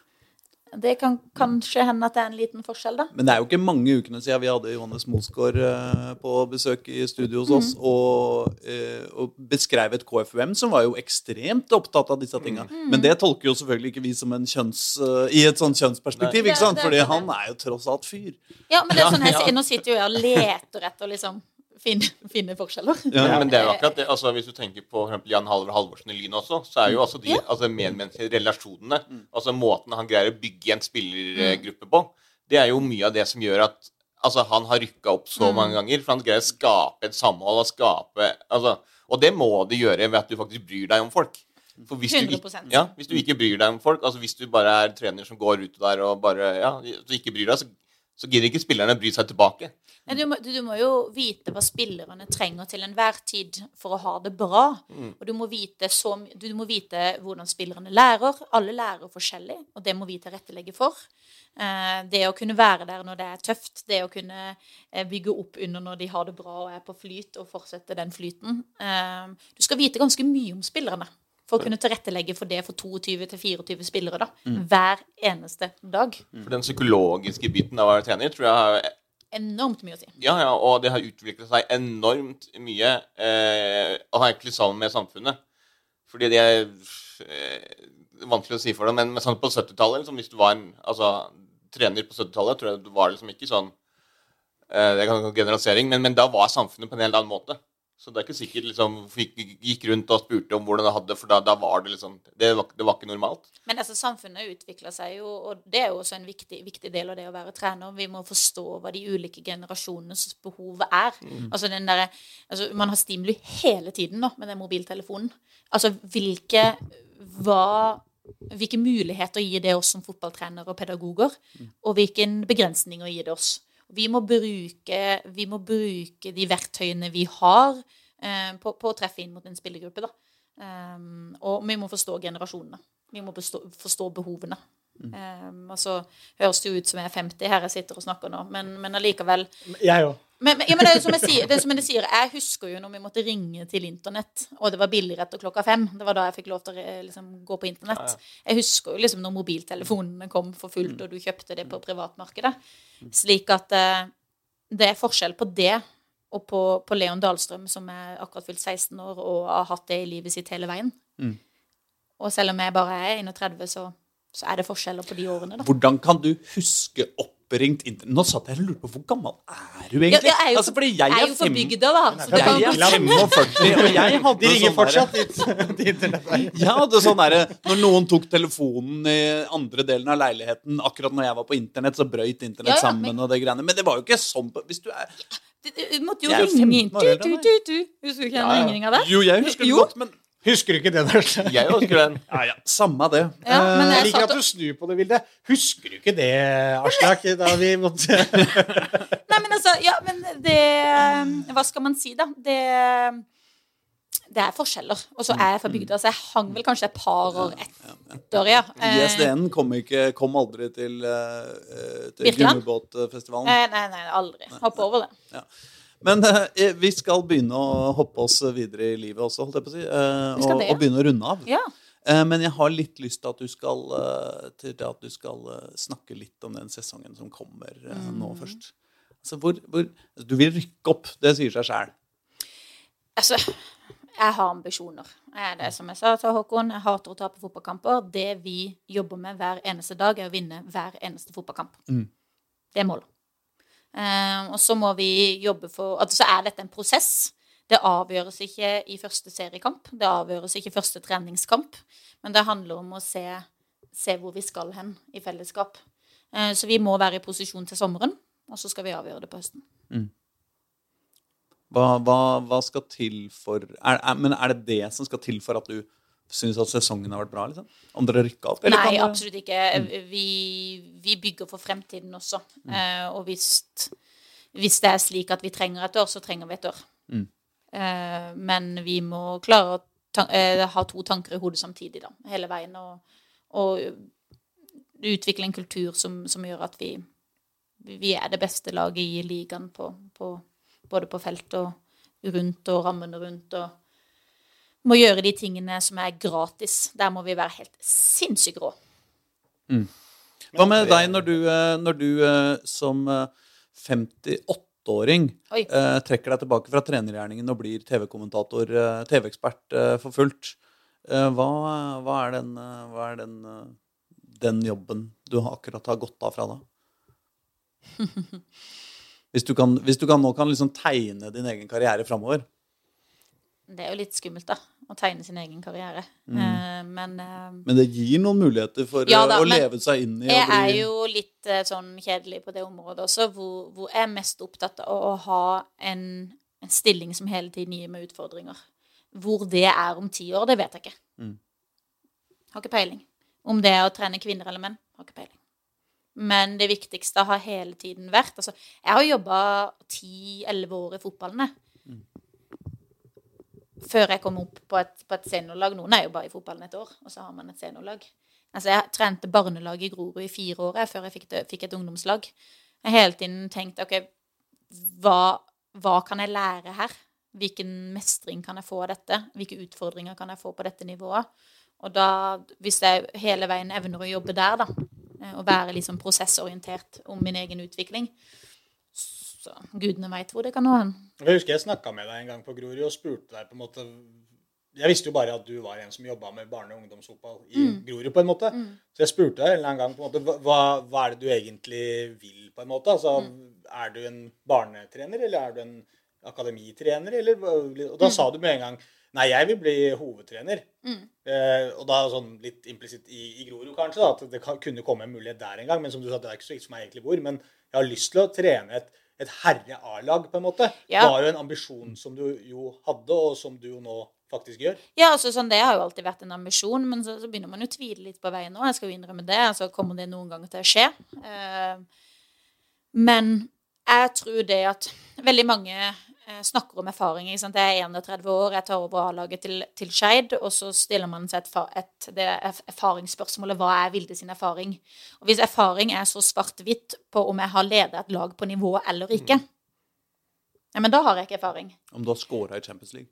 Det kan kanskje hende at det er en liten forskjell, da. Men det er jo ikke mange ukene siden vi hadde Johannes Mosgaard eh, på besøk i studio hos oss og, eh, og beskrev et KFUM som var jo ekstremt opptatt av disse tinga. Men det tolker jo selvfølgelig ikke vi som en kjønns, eh, i et sånt kjønnsperspektiv, Nei. ikke sant? Fordi han er jo tross alt fyr. Ja, men det er sånn, sier- Nå sitter jo jeg og leter etter liksom finne, finne forskjeller. Ja. Men det er jo akkurat det. altså Hvis du tenker på for eksempel Jan Halvor Halvorsen i Lyn også, så er jo altså de Ja. altså medmenneskelige relasjonene, altså måten han greier å bygge en spillergruppe på, det er jo mye av det som gjør at altså han har rykka opp så mange ganger. For han greier å skape et samhold og skape altså, Og det må du gjøre ved at du faktisk bryr deg om folk. For hvis du, ikke, 100%. ja, hvis du ikke bryr deg om folk, altså hvis du bare er trener som går ute der og bare ja, du ikke bryr deg, så, så gidder ikke spillerne bry seg tilbake. Men du må, du, må jo vite hva spillerne trenger til enhver tid for å ha det bra. Og du må, så, du må vite hvordan spillerne lærer. Alle lærer forskjellig, og det må vi tilrettelegge for. Eh, det å kunne være der når det er tøft, det å kunne eh, bygge opp under når de har det bra og er på flyt, og fortsette den flyten. Eh, du skal vite ganske mye om spillerne for å kunne tilrettelegge for det for 22-24 spillere da, hver eneste dag. For den psykologiske biten av å være trener tror jeg har Enormt mye å si. Ja, ja, og det har utviklet seg enormt mye, eh, og har egentlig sammen med samfunnet. Fordi det er eh, vanskelig å si for deg, men, men sånn på 70-tallet, liksom, hvis du var en altså, trener på 70-tallet, tror jeg du var liksom ikke sånn eh, Det kan være generalisering, men, men da var samfunnet på en helt annen måte. Så det er ikke sikkert liksom gikk rundt og spurte om hvordan det hadde, for da, da var det liksom det var, det var ikke normalt. Men altså, samfunnet utvikler seg jo, og det er jo også en viktig, viktig del av det å være trener. Vi må forstå hva de ulike generasjonenes behov er. Altså den der, altså Man har stimuli hele tiden nå med den mobiltelefonen. Altså hvilke hva, Hvilke muligheter gir det oss som fotballtrenere og pedagoger? Og hvilken begrensninger gir det oss? Vi må bruke, vi må bruke de verktøyene vi har, eh, på, på å treffe inn mot en spillergruppe. da. Um, og vi må forstå generasjonene. Vi må bestå, forstå behovene. Um, og så høres det jo ut som jeg er 50 her jeg sitter og snakker nå, men, men allikevel Jeg òg. Men, men, ja, men det er jo som jeg sier, det som jeg sier, jeg husker jo når vi måtte ringe til internett, og det var billigere etter klokka fem. Det var da jeg fikk lov til å liksom, gå på internett. Jeg husker jo liksom når mobiltelefonene kom for fullt, og du kjøpte det på privatmarkedet. Slik at eh, det er forskjell på det og på, på Leon Dahlstrøm, som er akkurat fylt 16 år og har hatt det i livet sitt hele veien. Og selv om jeg bare er 31, så, så er det forskjeller på de årene, da. Hvordan kan du huske oppringt? Nå satt jeg og lurte på hvor gammel er du egentlig? Ja, jeg er jo, altså, fordi jeg jeg er er jo fem- bygda, da. Så det kan Jeg er 45, og jeg hadde De ringer sånn fortsatt dit til internett. Ja, det er sånn derre Når noen tok telefonen i andre delen av leiligheten Akkurat når jeg var på internett, så brøyt internett Ja, ja, sammen men- og det greiene. Men det var jo ikke sånn på Hvis du er Du du måtte jo Jeg er ringe inn. 15 år eldre Tu, enn tu, tu, tu. Husker du ikke den Ja, ja. ringninga der? Jo, jeg husker det Jo. godt, men Husker du ikke det der? Jeg husker den. ja, ja, Samme det. Ja, men Jeg jeg liker at du snur på det, Vilde. Husker du ikke det, Aslak? Da vi måtte Nei, men altså, ja, men det Hva skal man si, da? Det det er forskjeller. Og så er jeg fra bygda, så jeg hang vel kanskje et par år etter, ja. Eh, ISDN kom, ikke, kom aldri til, til Gummibåtfestivalen. Nei, Nei, nei, aldri. Hopp over det. Men eh, vi skal begynne å hoppe oss videre i livet også, holdt jeg på å si. eh, og, det, ja. og begynne å runde av. Ja. Eh, Men jeg har litt lyst til at du skal, eh, til at du skal eh, snakke litt om den sesongen som kommer eh, nå Mm. først. Altså, hvor, hvor, altså, du vil rykke opp, det sier seg sjæl. Altså, jeg har ambisjoner. Jeg er det som jeg sa til Håkon, jeg hater å tape fotballkamper. Det vi jobber med hver eneste dag, er å vinne hver eneste fotballkamp. Mm. Det er målet. Eh, og så må vi jobbe for altså, Så er dette en prosess. Det avgjøres ikke i første seriekamp. Det avgjøres ikke i første treningskamp. Men det handler om å se, se hvor vi skal hen i fellesskap. Eh, så vi må være i posisjon til sommeren, og så skal vi avgjøre det på høsten. Hva, hva, hva skal til for er, er, Men er det det som skal til for at du syns at sesongen har vært bra? Liksom? Om dere rykka opp? Nei, dere- absolutt ikke. Vi, vi bygger for fremtiden også. Eh, og hvis, hvis det er slik at vi trenger et år, så trenger vi et år. Mm. Uh, men vi må klare å ta, uh, ha to tanker i hodet samtidig, da, hele veien. Og, og utvikle en kultur som, som gjør at vi, vi er det beste laget i ligaen på, på, både på felt og rundt og rammene rundt. og må gjøre de tingene som er gratis. Der må vi være helt sinnssykt rå. Hva med deg når du, eh, når du eh, som eh, 58-åring eh, trekker deg tilbake fra trenergjerningen og blir TV-kommentator, TV-ekspert for fullt? Hva, hva er, den, hva er den, den jobben du akkurat har gått av fra da? Hvis du, kan, hvis du kan, nå kan liksom tegne din egen karriere framover. Det er jo litt skummelt, da. Å tegne sin egen karriere. Eh, men uh, Men det gir noen muligheter for Ja eh, da, å leve seg inn i jeg bli er jo litt uh, sånn kjedelig på det området også, hvor, hvor jeg er mest opptatt av å ha en, en stilling som hele tiden gir meg utfordringer. Hvor det er om ti år, det vet jeg ikke. Mm. Har ikke peiling. Om det er å trene kvinner eller menn, har ikke peiling. Men det viktigste har hele tiden vært altså, Jeg har jobba ti-elleve år i fotballen, jeg. Før jeg kom opp på et, på et seniorlag. Noen er jo bare i fotballen et år, og så har man et seniorlag. Altså, jeg trente barnelag i Grorud i fire år før jeg fikk, det, fikk et ungdomslag. Jeg har hele tiden tenkt OK, hva, hva kan jeg lære her? Hvilken mestring kan jeg få av dette? Hvilke utfordringer kan jeg få på dette nivået? Og da, hvis jeg hele veien evner å jobbe der, da, eh, og være liksom prosessorientert om min egen utvikling, så gudene veit hvor det kan nå hen. Jeg husker jeg snakka med deg en gang på Grorud og spurte deg på en måte Jeg visste jo bare at du var en som jobba med barne- og ungdomsfotball i Grorud, på en måte. Så jeg spurte deg en eller annen gang på en måte, hva, hva er det du egentlig vil, på en måte? Altså, Er du en barnetrener, eller er du en akademitrener, eller Og da sa du med en gang Nei, jeg vil bli hovedtrener. Eh, og da sånn litt implisitt i, i Grorud, kanskje, da, at det kan, kunne komme en mulighet der en gang. Men som du sa, det er ikke så viktig for meg egentlig hvor. Men jeg har lyst til å trene et, et herre-A-lag, på en måte. Ja. Var jo en ambisjon som du jo hadde, og som du jo nå faktisk gjør. Ja, altså sånn, Det har jo alltid vært en ambisjon, men så, så begynner man jo å tvile litt på veien nå. Jeg skal jo innrømme det. altså Kommer det noen ganger til å skje? Uh, men jeg tror det at veldig mange snakker om erfaring. Ikke sant? Jeg er 31 år, jeg tar over A-laget til, til Skeid, og så stiller man seg et, et, det er erfaringsspørsmålet hva er Vilde sin erfaring? Og Hvis erfaring er så svart-hvitt på om jeg har ledet et lag på nivå eller ikke, ja, men da har jeg ikke erfaring. Om du har scora i Champions League.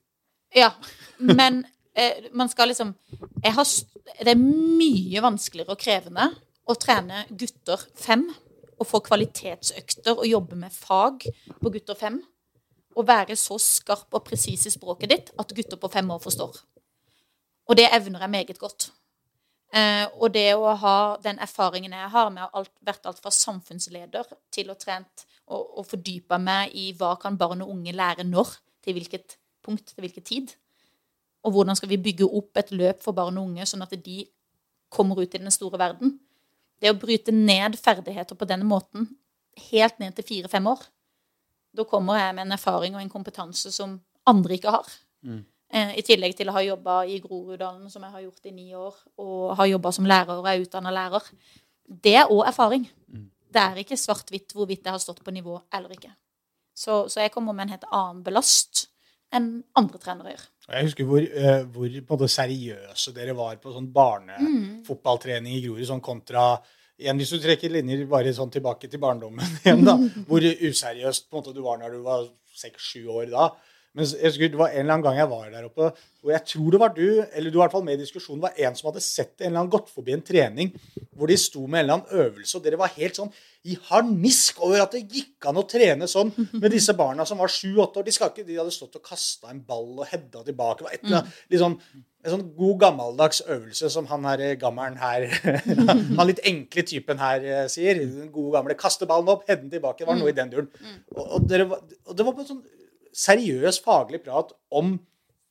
Ja, men eh, man skal liksom har, Det er mye vanskeligere og krevende å trene gutter fem og få kvalitetsøkter og jobbe med fag på gutter fem. Og være så skarp og presis i språket ditt at gutter på fem år forstår. Og det evner jeg meget godt. Eh, og det å ha den erfaringen jeg har med å ha vært alt fra samfunnsleder til å trent og, og fordypa meg i hva kan barn og unge lære når, til hvilket punkt, til hvilken tid. Og hvordan skal vi bygge opp et løp for barn og unge, sånn at de kommer ut i den store verden. Det å bryte ned ferdigheter på denne måten, helt ned til fire-fem år, da kommer jeg med en erfaring og en kompetanse som andre ikke har. Eh, I tillegg til å ha jobba i Groruddalen, som jeg har gjort i ni år, og har jobba som lærer og er utdanna lærer. Det er òg erfaring. Det er ikke svart-hvitt hvorvidt jeg har stått på nivå eller ikke. Så, så jeg kommer med en helt annen belast enn andre trenere gjør. Jeg husker hvor, uh, hvor på seriøse dere var på sånn barnefotballtrening i Grorud, sånn kontra igjen, Hvis du trekker linjer bare sånn tilbake til barndommen igjen, da, hvor useriøst måte du var når du var seks-sju år da. Men jeg husker det var en eller annen gang jeg var der oppe, og jeg tror det var du, eller du var i hvert fall med i diskusjonen, var en som hadde sett en eller annen gått forbi en trening hvor de sto med en eller annen øvelse, og dere var helt sånn i harnisk over at det gikk an å trene sånn med disse barna som var sju-åtte år. De, ikke, de hadde stått og kasta en ball og hedda tilbake. Et annet, litt sånn, en sånn god gammeldags øvelse som han her eh, gammelen her Han litt enkle typen her eh, sier. Den gode gamle. Kaste ballen opp, hedde den tilbake. Det var noe i den duren. Og, og, dere og det var på en sånn seriøs faglig prat om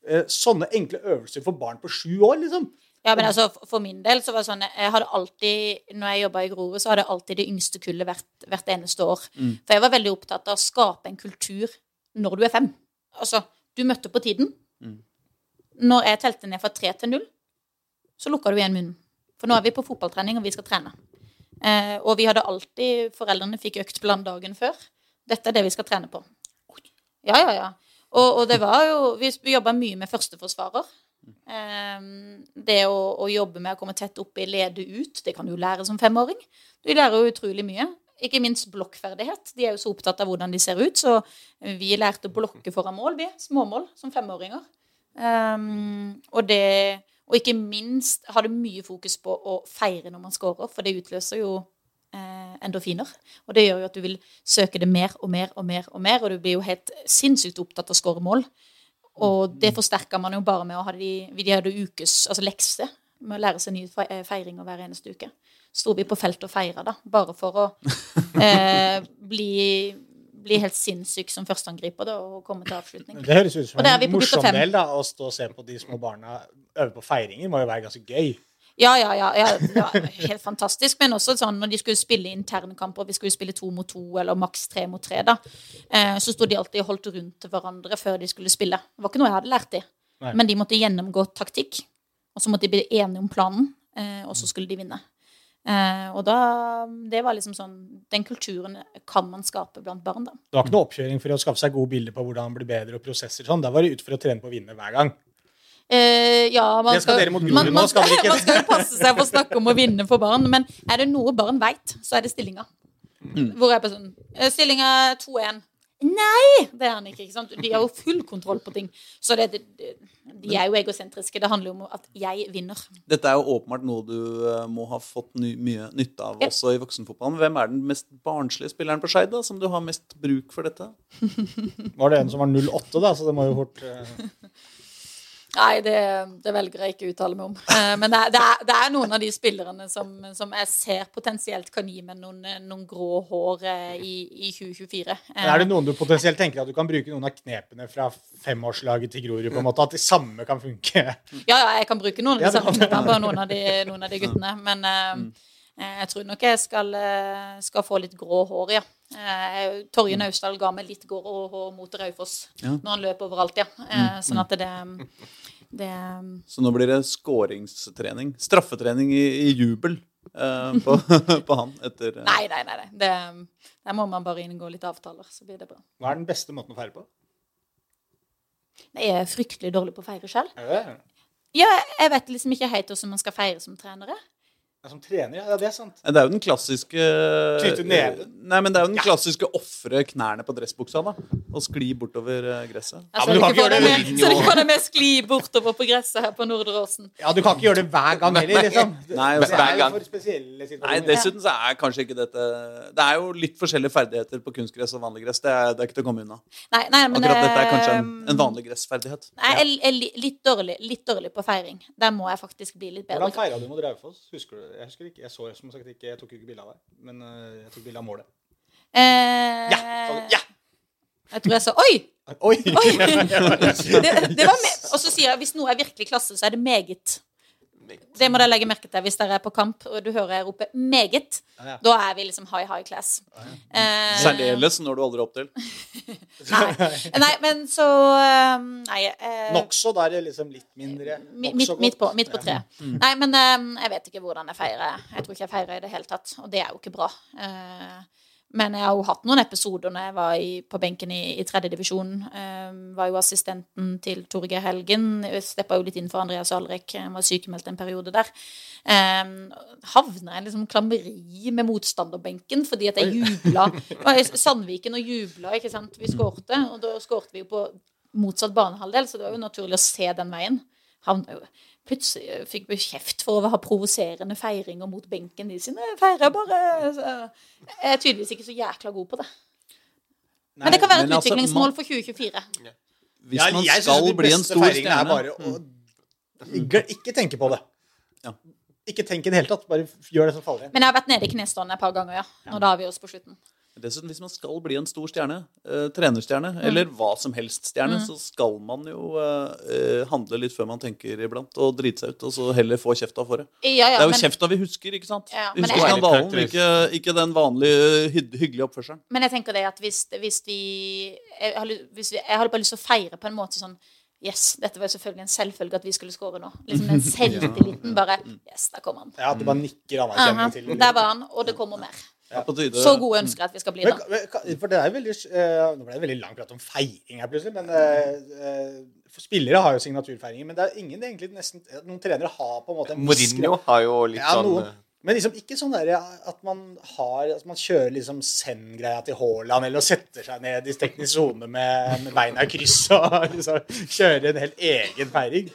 eh, sånne enkle øvelser for barn på sju år, liksom. Ja, men altså, for- min del så var det sånn Jeg hadde alltid, når jeg jobba i Grorud, så hadde alltid det yngste kullet hvert, hvert eneste år. For jeg var veldig opptatt av å skape en kultur når du er fem. Altså, du møtte på tiden. Når jeg telte ned fra tre til null, så lukka du igjen munnen. For nå er vi på fotballtrening, og vi skal trene. Eh, og vi hadde alltid Foreldrene fikk øktplan dagen før. Dette er det vi skal trene på. Ja, ja, ja. Og, og det var jo Vi jobba mye med førsteforsvarer. Eh, det å, å jobbe med å komme tett oppi, lede ut, det kan du lære som femåring. Du lærer jo utrolig mye. Ikke minst blokkferdighet. De er jo så opptatt av hvordan de ser ut, så vi lærte å blokke foran mål, vi. Småmål som femåringer. Um, og det Og ikke minst har det mye fokus på å feire når man scorer, for det utløser jo eh, endorfiner. Og det gjør jo at du vil søke det mer og mer og mer, og mer, og du blir jo helt sinnssykt opptatt av å score mål. Og det forsterker man jo bare med å ha de, de hadde ukes altså lekse, med å lære seg nye eh, feiringer hver eneste uke. Sto vi på feltet og feira, da, bare for å eh, bli, bli helt sinnssyk som førsteangriper da, og komme til avslutning. Det høres ut som en morsom del, da. Å stå og se på de små barna øve på feiringer må jo være ganske gøy. Ja, ja, ja, ja, det var helt fantastisk. Men også sånn når de skulle spille internkamper, vi skulle spille to mot to eller maks tre mot tre, da, eh, så sto de alltid og holdt rundt hverandre før de skulle spille. Det var ikke noe jeg hadde lært de. Nei. Men de måtte gjennomgå taktikk, og så måtte de bli enige om planen, eh, og så skulle de vinne. Uh, og da Det var liksom sånn Den kulturen kan man skape blant barn, da. Det var ikke noe oppkjøring for å skaffe seg gode bilder på hvordan blir bedre og prosesser sånn. Da var det ut for å trene på å vinne hver gang. Eh, ja, man Det skal dere mot Grorud man, nå, man, skal skal, dere ikke? man skal jo passe seg for å snakke om å vinne for barn, men er det noe barn veit, så er det stillinga. Hvor er personen? Eh, Stillinga 2-1. Nei! Det er han ikke. ikke sant? De har jo full kontroll på ting. Så det, de, de er jo egosentriske. Det handler jo om at jeg vinner. Dette er jo åpenbart noe du eh, må ha fått ny, mye nytte av også i voksenfotballen. Hvem er den mest barnslige spilleren på Skeid som du har mest bruk for dette? Var det en som var 08, da, så det må jo fort eh, Nei, det, det velger jeg ikke å uttale meg om. Eh, Men det er, det, er, det er noen av de spillerne som, som jeg ser potensielt kan gi meg noen, noen grå hår eh, i, i 2024. Men er det noen du potensielt tenker at du kan bruke noen av knepene fra femårslaget til Grorud, på en måte, at det samme kan funke? Ja, ja, jeg kan bruke noen av de samme knepene på noen av de, noen av de guttene. Men eh, Mm. Eh, jeg tror nok jeg skal, eh, skal få litt grå hår, ja. Eh, Torje Naustdal ga meg litt grå hår mot Raufoss Mm. Ja. Mm. når han løp overalt, ja. Eh, Sånn at det, det Så nå blir det skåringstrening. Straffetrening i, i jubel eh, på, på han etter Nei, nei, nei. nei. Det, der må man bare inngå litt avtaler, så blir det bra. Hva er den beste måten å feire på? Nei, Jeg er fryktelig dårlig på å feire det? Ja, jeg vet liksom ikke helt hvordan man skal feire som trenere. Ja, som trener, ja. Det er sant. Det er jo den klassiske Knytte neven. Nei, men det er jo den klassiske ofre knærne på dressbuksa, da. Og skli bortover eh, gresset. Ja, men du kan ikke gjøre det med, det så du kan det med skli bortover på gresset her på Nordre Åsen. Ja, du kan ikke gjøre det hver gang heller, liksom. Nei, det er hver jo gang. for spesielle Nei, dessuten så er kanskje ikke dette Det er jo litt forskjellige ferdigheter på kunstgress og vanlig gress. Det er, det er ikke til å komme unna. Nei, nei, men Akkurat dette er kanskje en, eh, en vanlig gressferdighet. Nei, jeg er litt dårlig, litt dårlig på feiring. Der må jeg faktisk bli litt bedre. Hvordan feira du mot Raufoss? Husker du? Jeg husker ikke. Jeg så som sagt ikke, jeg tok ikke bilde av deg, men eh, jeg tok bilde av målet. Eh, Ja! ja! Jeg tror jeg sa Oi! Oi! Oi! Det, det var me og så sier jeg hvis noe er virkelig klasse, så er det meget. Det må dere legge merke til hvis dere er på kamp og du hører jeg rope 'meget'. Ja, ja. Da er vi liksom high, high class. Eh, Særdeles når du aldri opp til. Nei. nei, men så eh, Nei. eh, Nokså, da er det liksom litt mindre. Mi- Midt, midt, på, midt på tre. Nei, men eh, jeg vet ikke hvordan jeg feirer. Jeg tror ikke jeg feirer i det hele tatt, og det er jo ikke bra. Eh, men jeg har jo hatt noen episoder når jeg var i, på benken i, i tredje divisjon. Eh, var jo assistenten til Torgeir Helgen. Steppa jo litt inn for Andreas Alrek. Var sykemeldt en periode der. Eh, havna jeg liksom klammeri med motstanderbenken fordi at jeg jubla. Sandviken og jubla, ikke sant. Vi skårte, og da skårte vi jo på motsatt banehalvdel, så det var jo naturlig å se den veien. Havna jo plutselig fikk vi kjeft for å ha provoserende feiringer mot benken de sine. Feirer bare så Jeg er tydeligvis ikke så jækla god på det. Men det kan være et altså, utviklingsmål man- for 2024. Hvis man ja, skal bli en stor stjerne er bare å ikke, ikke tenke på det. Ja. Ikke tenk i det hele tatt. Bare gjør det som faller inn. Men jeg har vært nede i knestående et par ganger, ja. har vi oss på slutten. Dessuten, hvis man skal bli en stor stjerne, eh, trenerstjerne, eller hva som helst stjerne, så skal man jo eh, handle litt før man tenker iblant, og drite seg ut, og så heller få kjefta for det. Ja, ja, det er jo men, kjefta vi husker, ikke sant? Ja, vi men husker jeg- skandalen, ikke, ikke den vanlige hyggelige oppførselen. men jeg tenker det at hvis, hvis vi jeg har, hvis vi jeg hadde bare lyst til å feire på en måte sånn Yes, dette var jo selvfølgelig en selvfølge at vi skulle score nå. Liksom den selvtilliten bare Yes, der kom han. Ja, At du bare nikker anerkjennende til. der var han, og det kommer mer. Så gode ønsker at vi skal bli Men, da. men, for det er veldig eh, Nå ble det veldig lang prat om feiring her, plutselig. Men eh, eh, spillere har jo signaturfeiringer. Men det er ingen egentlig nesten Noen trenere har på en måte en Mourinho har jo litt Ja, sånn noen. Men liksom ikke sånn der at man har At man kjører liksom Zen-greia til Haaland, eller setter seg ned i teknisk sone med, med beina i kryss og liksom kjører en helt egen feiring.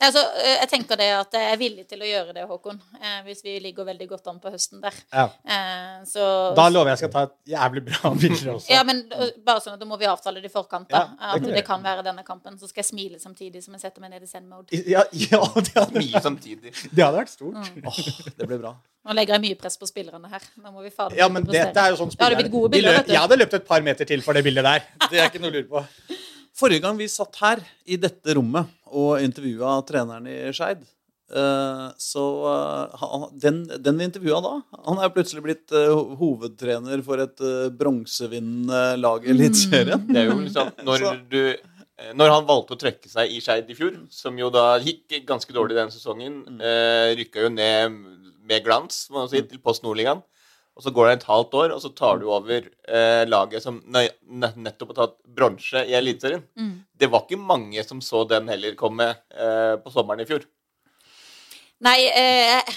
Altså, eh, jeg tenker det at jeg er villig til å gjøre det, Håkon. Eh, hvis vi ligger veldig godt an på høsten der. Ja. Eh, så Da lover jeg jeg skal ta et jævlig bra bilde også. Ja, men bare sånn at da må vi avtale det i forkant. da. Ja, det at det kan være denne kampen. Så skal jeg smile samtidig som jeg setter meg ned i send-mode. Ja, ja det, hadde, smile samtidig. det hadde vært stort. Mm. Oh, det blir bra. Nå legger jeg mye press på spillerne her. Nå må vi fader Ja, men dette er jo sånn Da hadde blitt gode bilder, vet du. Jeg hadde løpt et par meter til for det bildet der. Det er ikke noe å lure på. Forrige gang vi satt her i dette rommet og intervjua treneren i Skeid, eh, så eh, den, den vi intervjua da, han er plutselig blitt eh, hovedtrener for et bronsevinnende lag i Eliteserien. Det er jo liksom når du når han valgte å trekke seg i Skeid i fjor, som jo da gikk ganske dårlig den sesongen, eh, rykka jo ned med glans må man si, til Post Nordligaen. Og så går det et halvt år, og så tar du over eh, laget som nettopp har tatt bronse i Eliteserien. Mm. Det var ikke mange som så den heller komme eh, på sommeren i fjor. Nei, eh,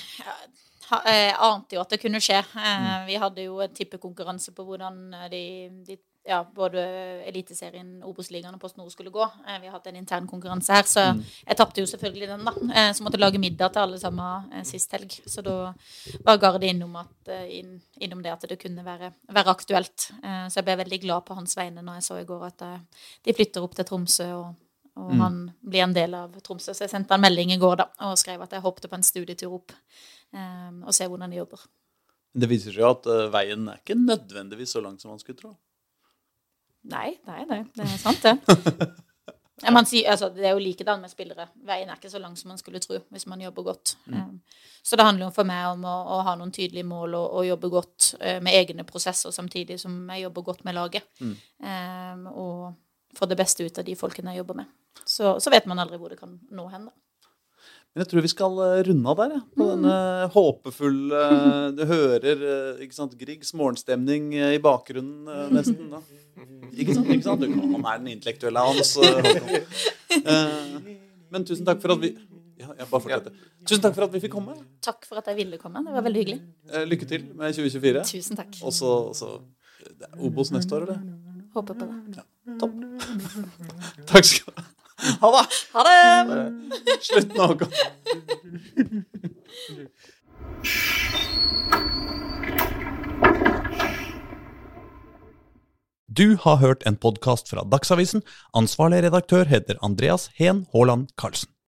jeg eh, ante jo at det kunne skje. Eh, Mm. Vi hadde jo en tippekonkurranse på hvordan eh, de, de ja, både Eliteserien, Obos-ligaen og Post Nord skulle gå. Eh, Vi har hatt en intern konkurranse her, så Mm. jeg tapte jo selvfølgelig den, da. Eh, Så måtte jeg lage middag til alle sammen eh, sist helg. Så da var Gard innom, at, inn, innom det at det kunne være, være aktuelt. Så jeg ble veldig glad på hans vegne når jeg så i går at de flytter opp til Tromsø. og og han blir en del av Tromsø. Så jeg sendte han melding i går da, og skrev at jeg håpte på en studietur opp. Um, og se hvordan de jobber. Det viser seg jo at uh, veien er ikke nødvendigvis så lang som man skulle tro. Nei, nei, nei. Det er sant, det. Sier, altså, det er jo likedan med spillere. Veien er ikke så lang som man skulle tro hvis man jobber godt. Mm. så det handler jo for meg om å, å ha noen tydelige mål og, og jobbe godt eh, med egne prosesser samtidig som jeg jobber godt med laget. Um, og få det beste ut av de folkene jeg jobber med. Så, så vet man aldri hvor det kan nå hen. da. Men jeg tror vi skal eh, runde av der, ja. på denne håpefulle eh, Du hører eh, ikke sant, Griegs morgenstemning i bakgrunnen nesten. da. Ikke sant? ikke sant? Han er den intellektuelle hans. Men tusen takk for at vi ja, jeg bare fortsetter. Tusen takk for at vi fikk komme. Takk for at jeg ville komme. Det var veldig hyggelig. Lykke til med 2024. Tusen takk. Og så Obos neste år, eller? Håper på det. Ja, Topp. Takk skal du ha. Ha det! Ha det! Slutt nå, Du har hørt en podkast fra Dagsavisen. Ansvarlig redaktør heter Andreas Heen Haaland Karlsen.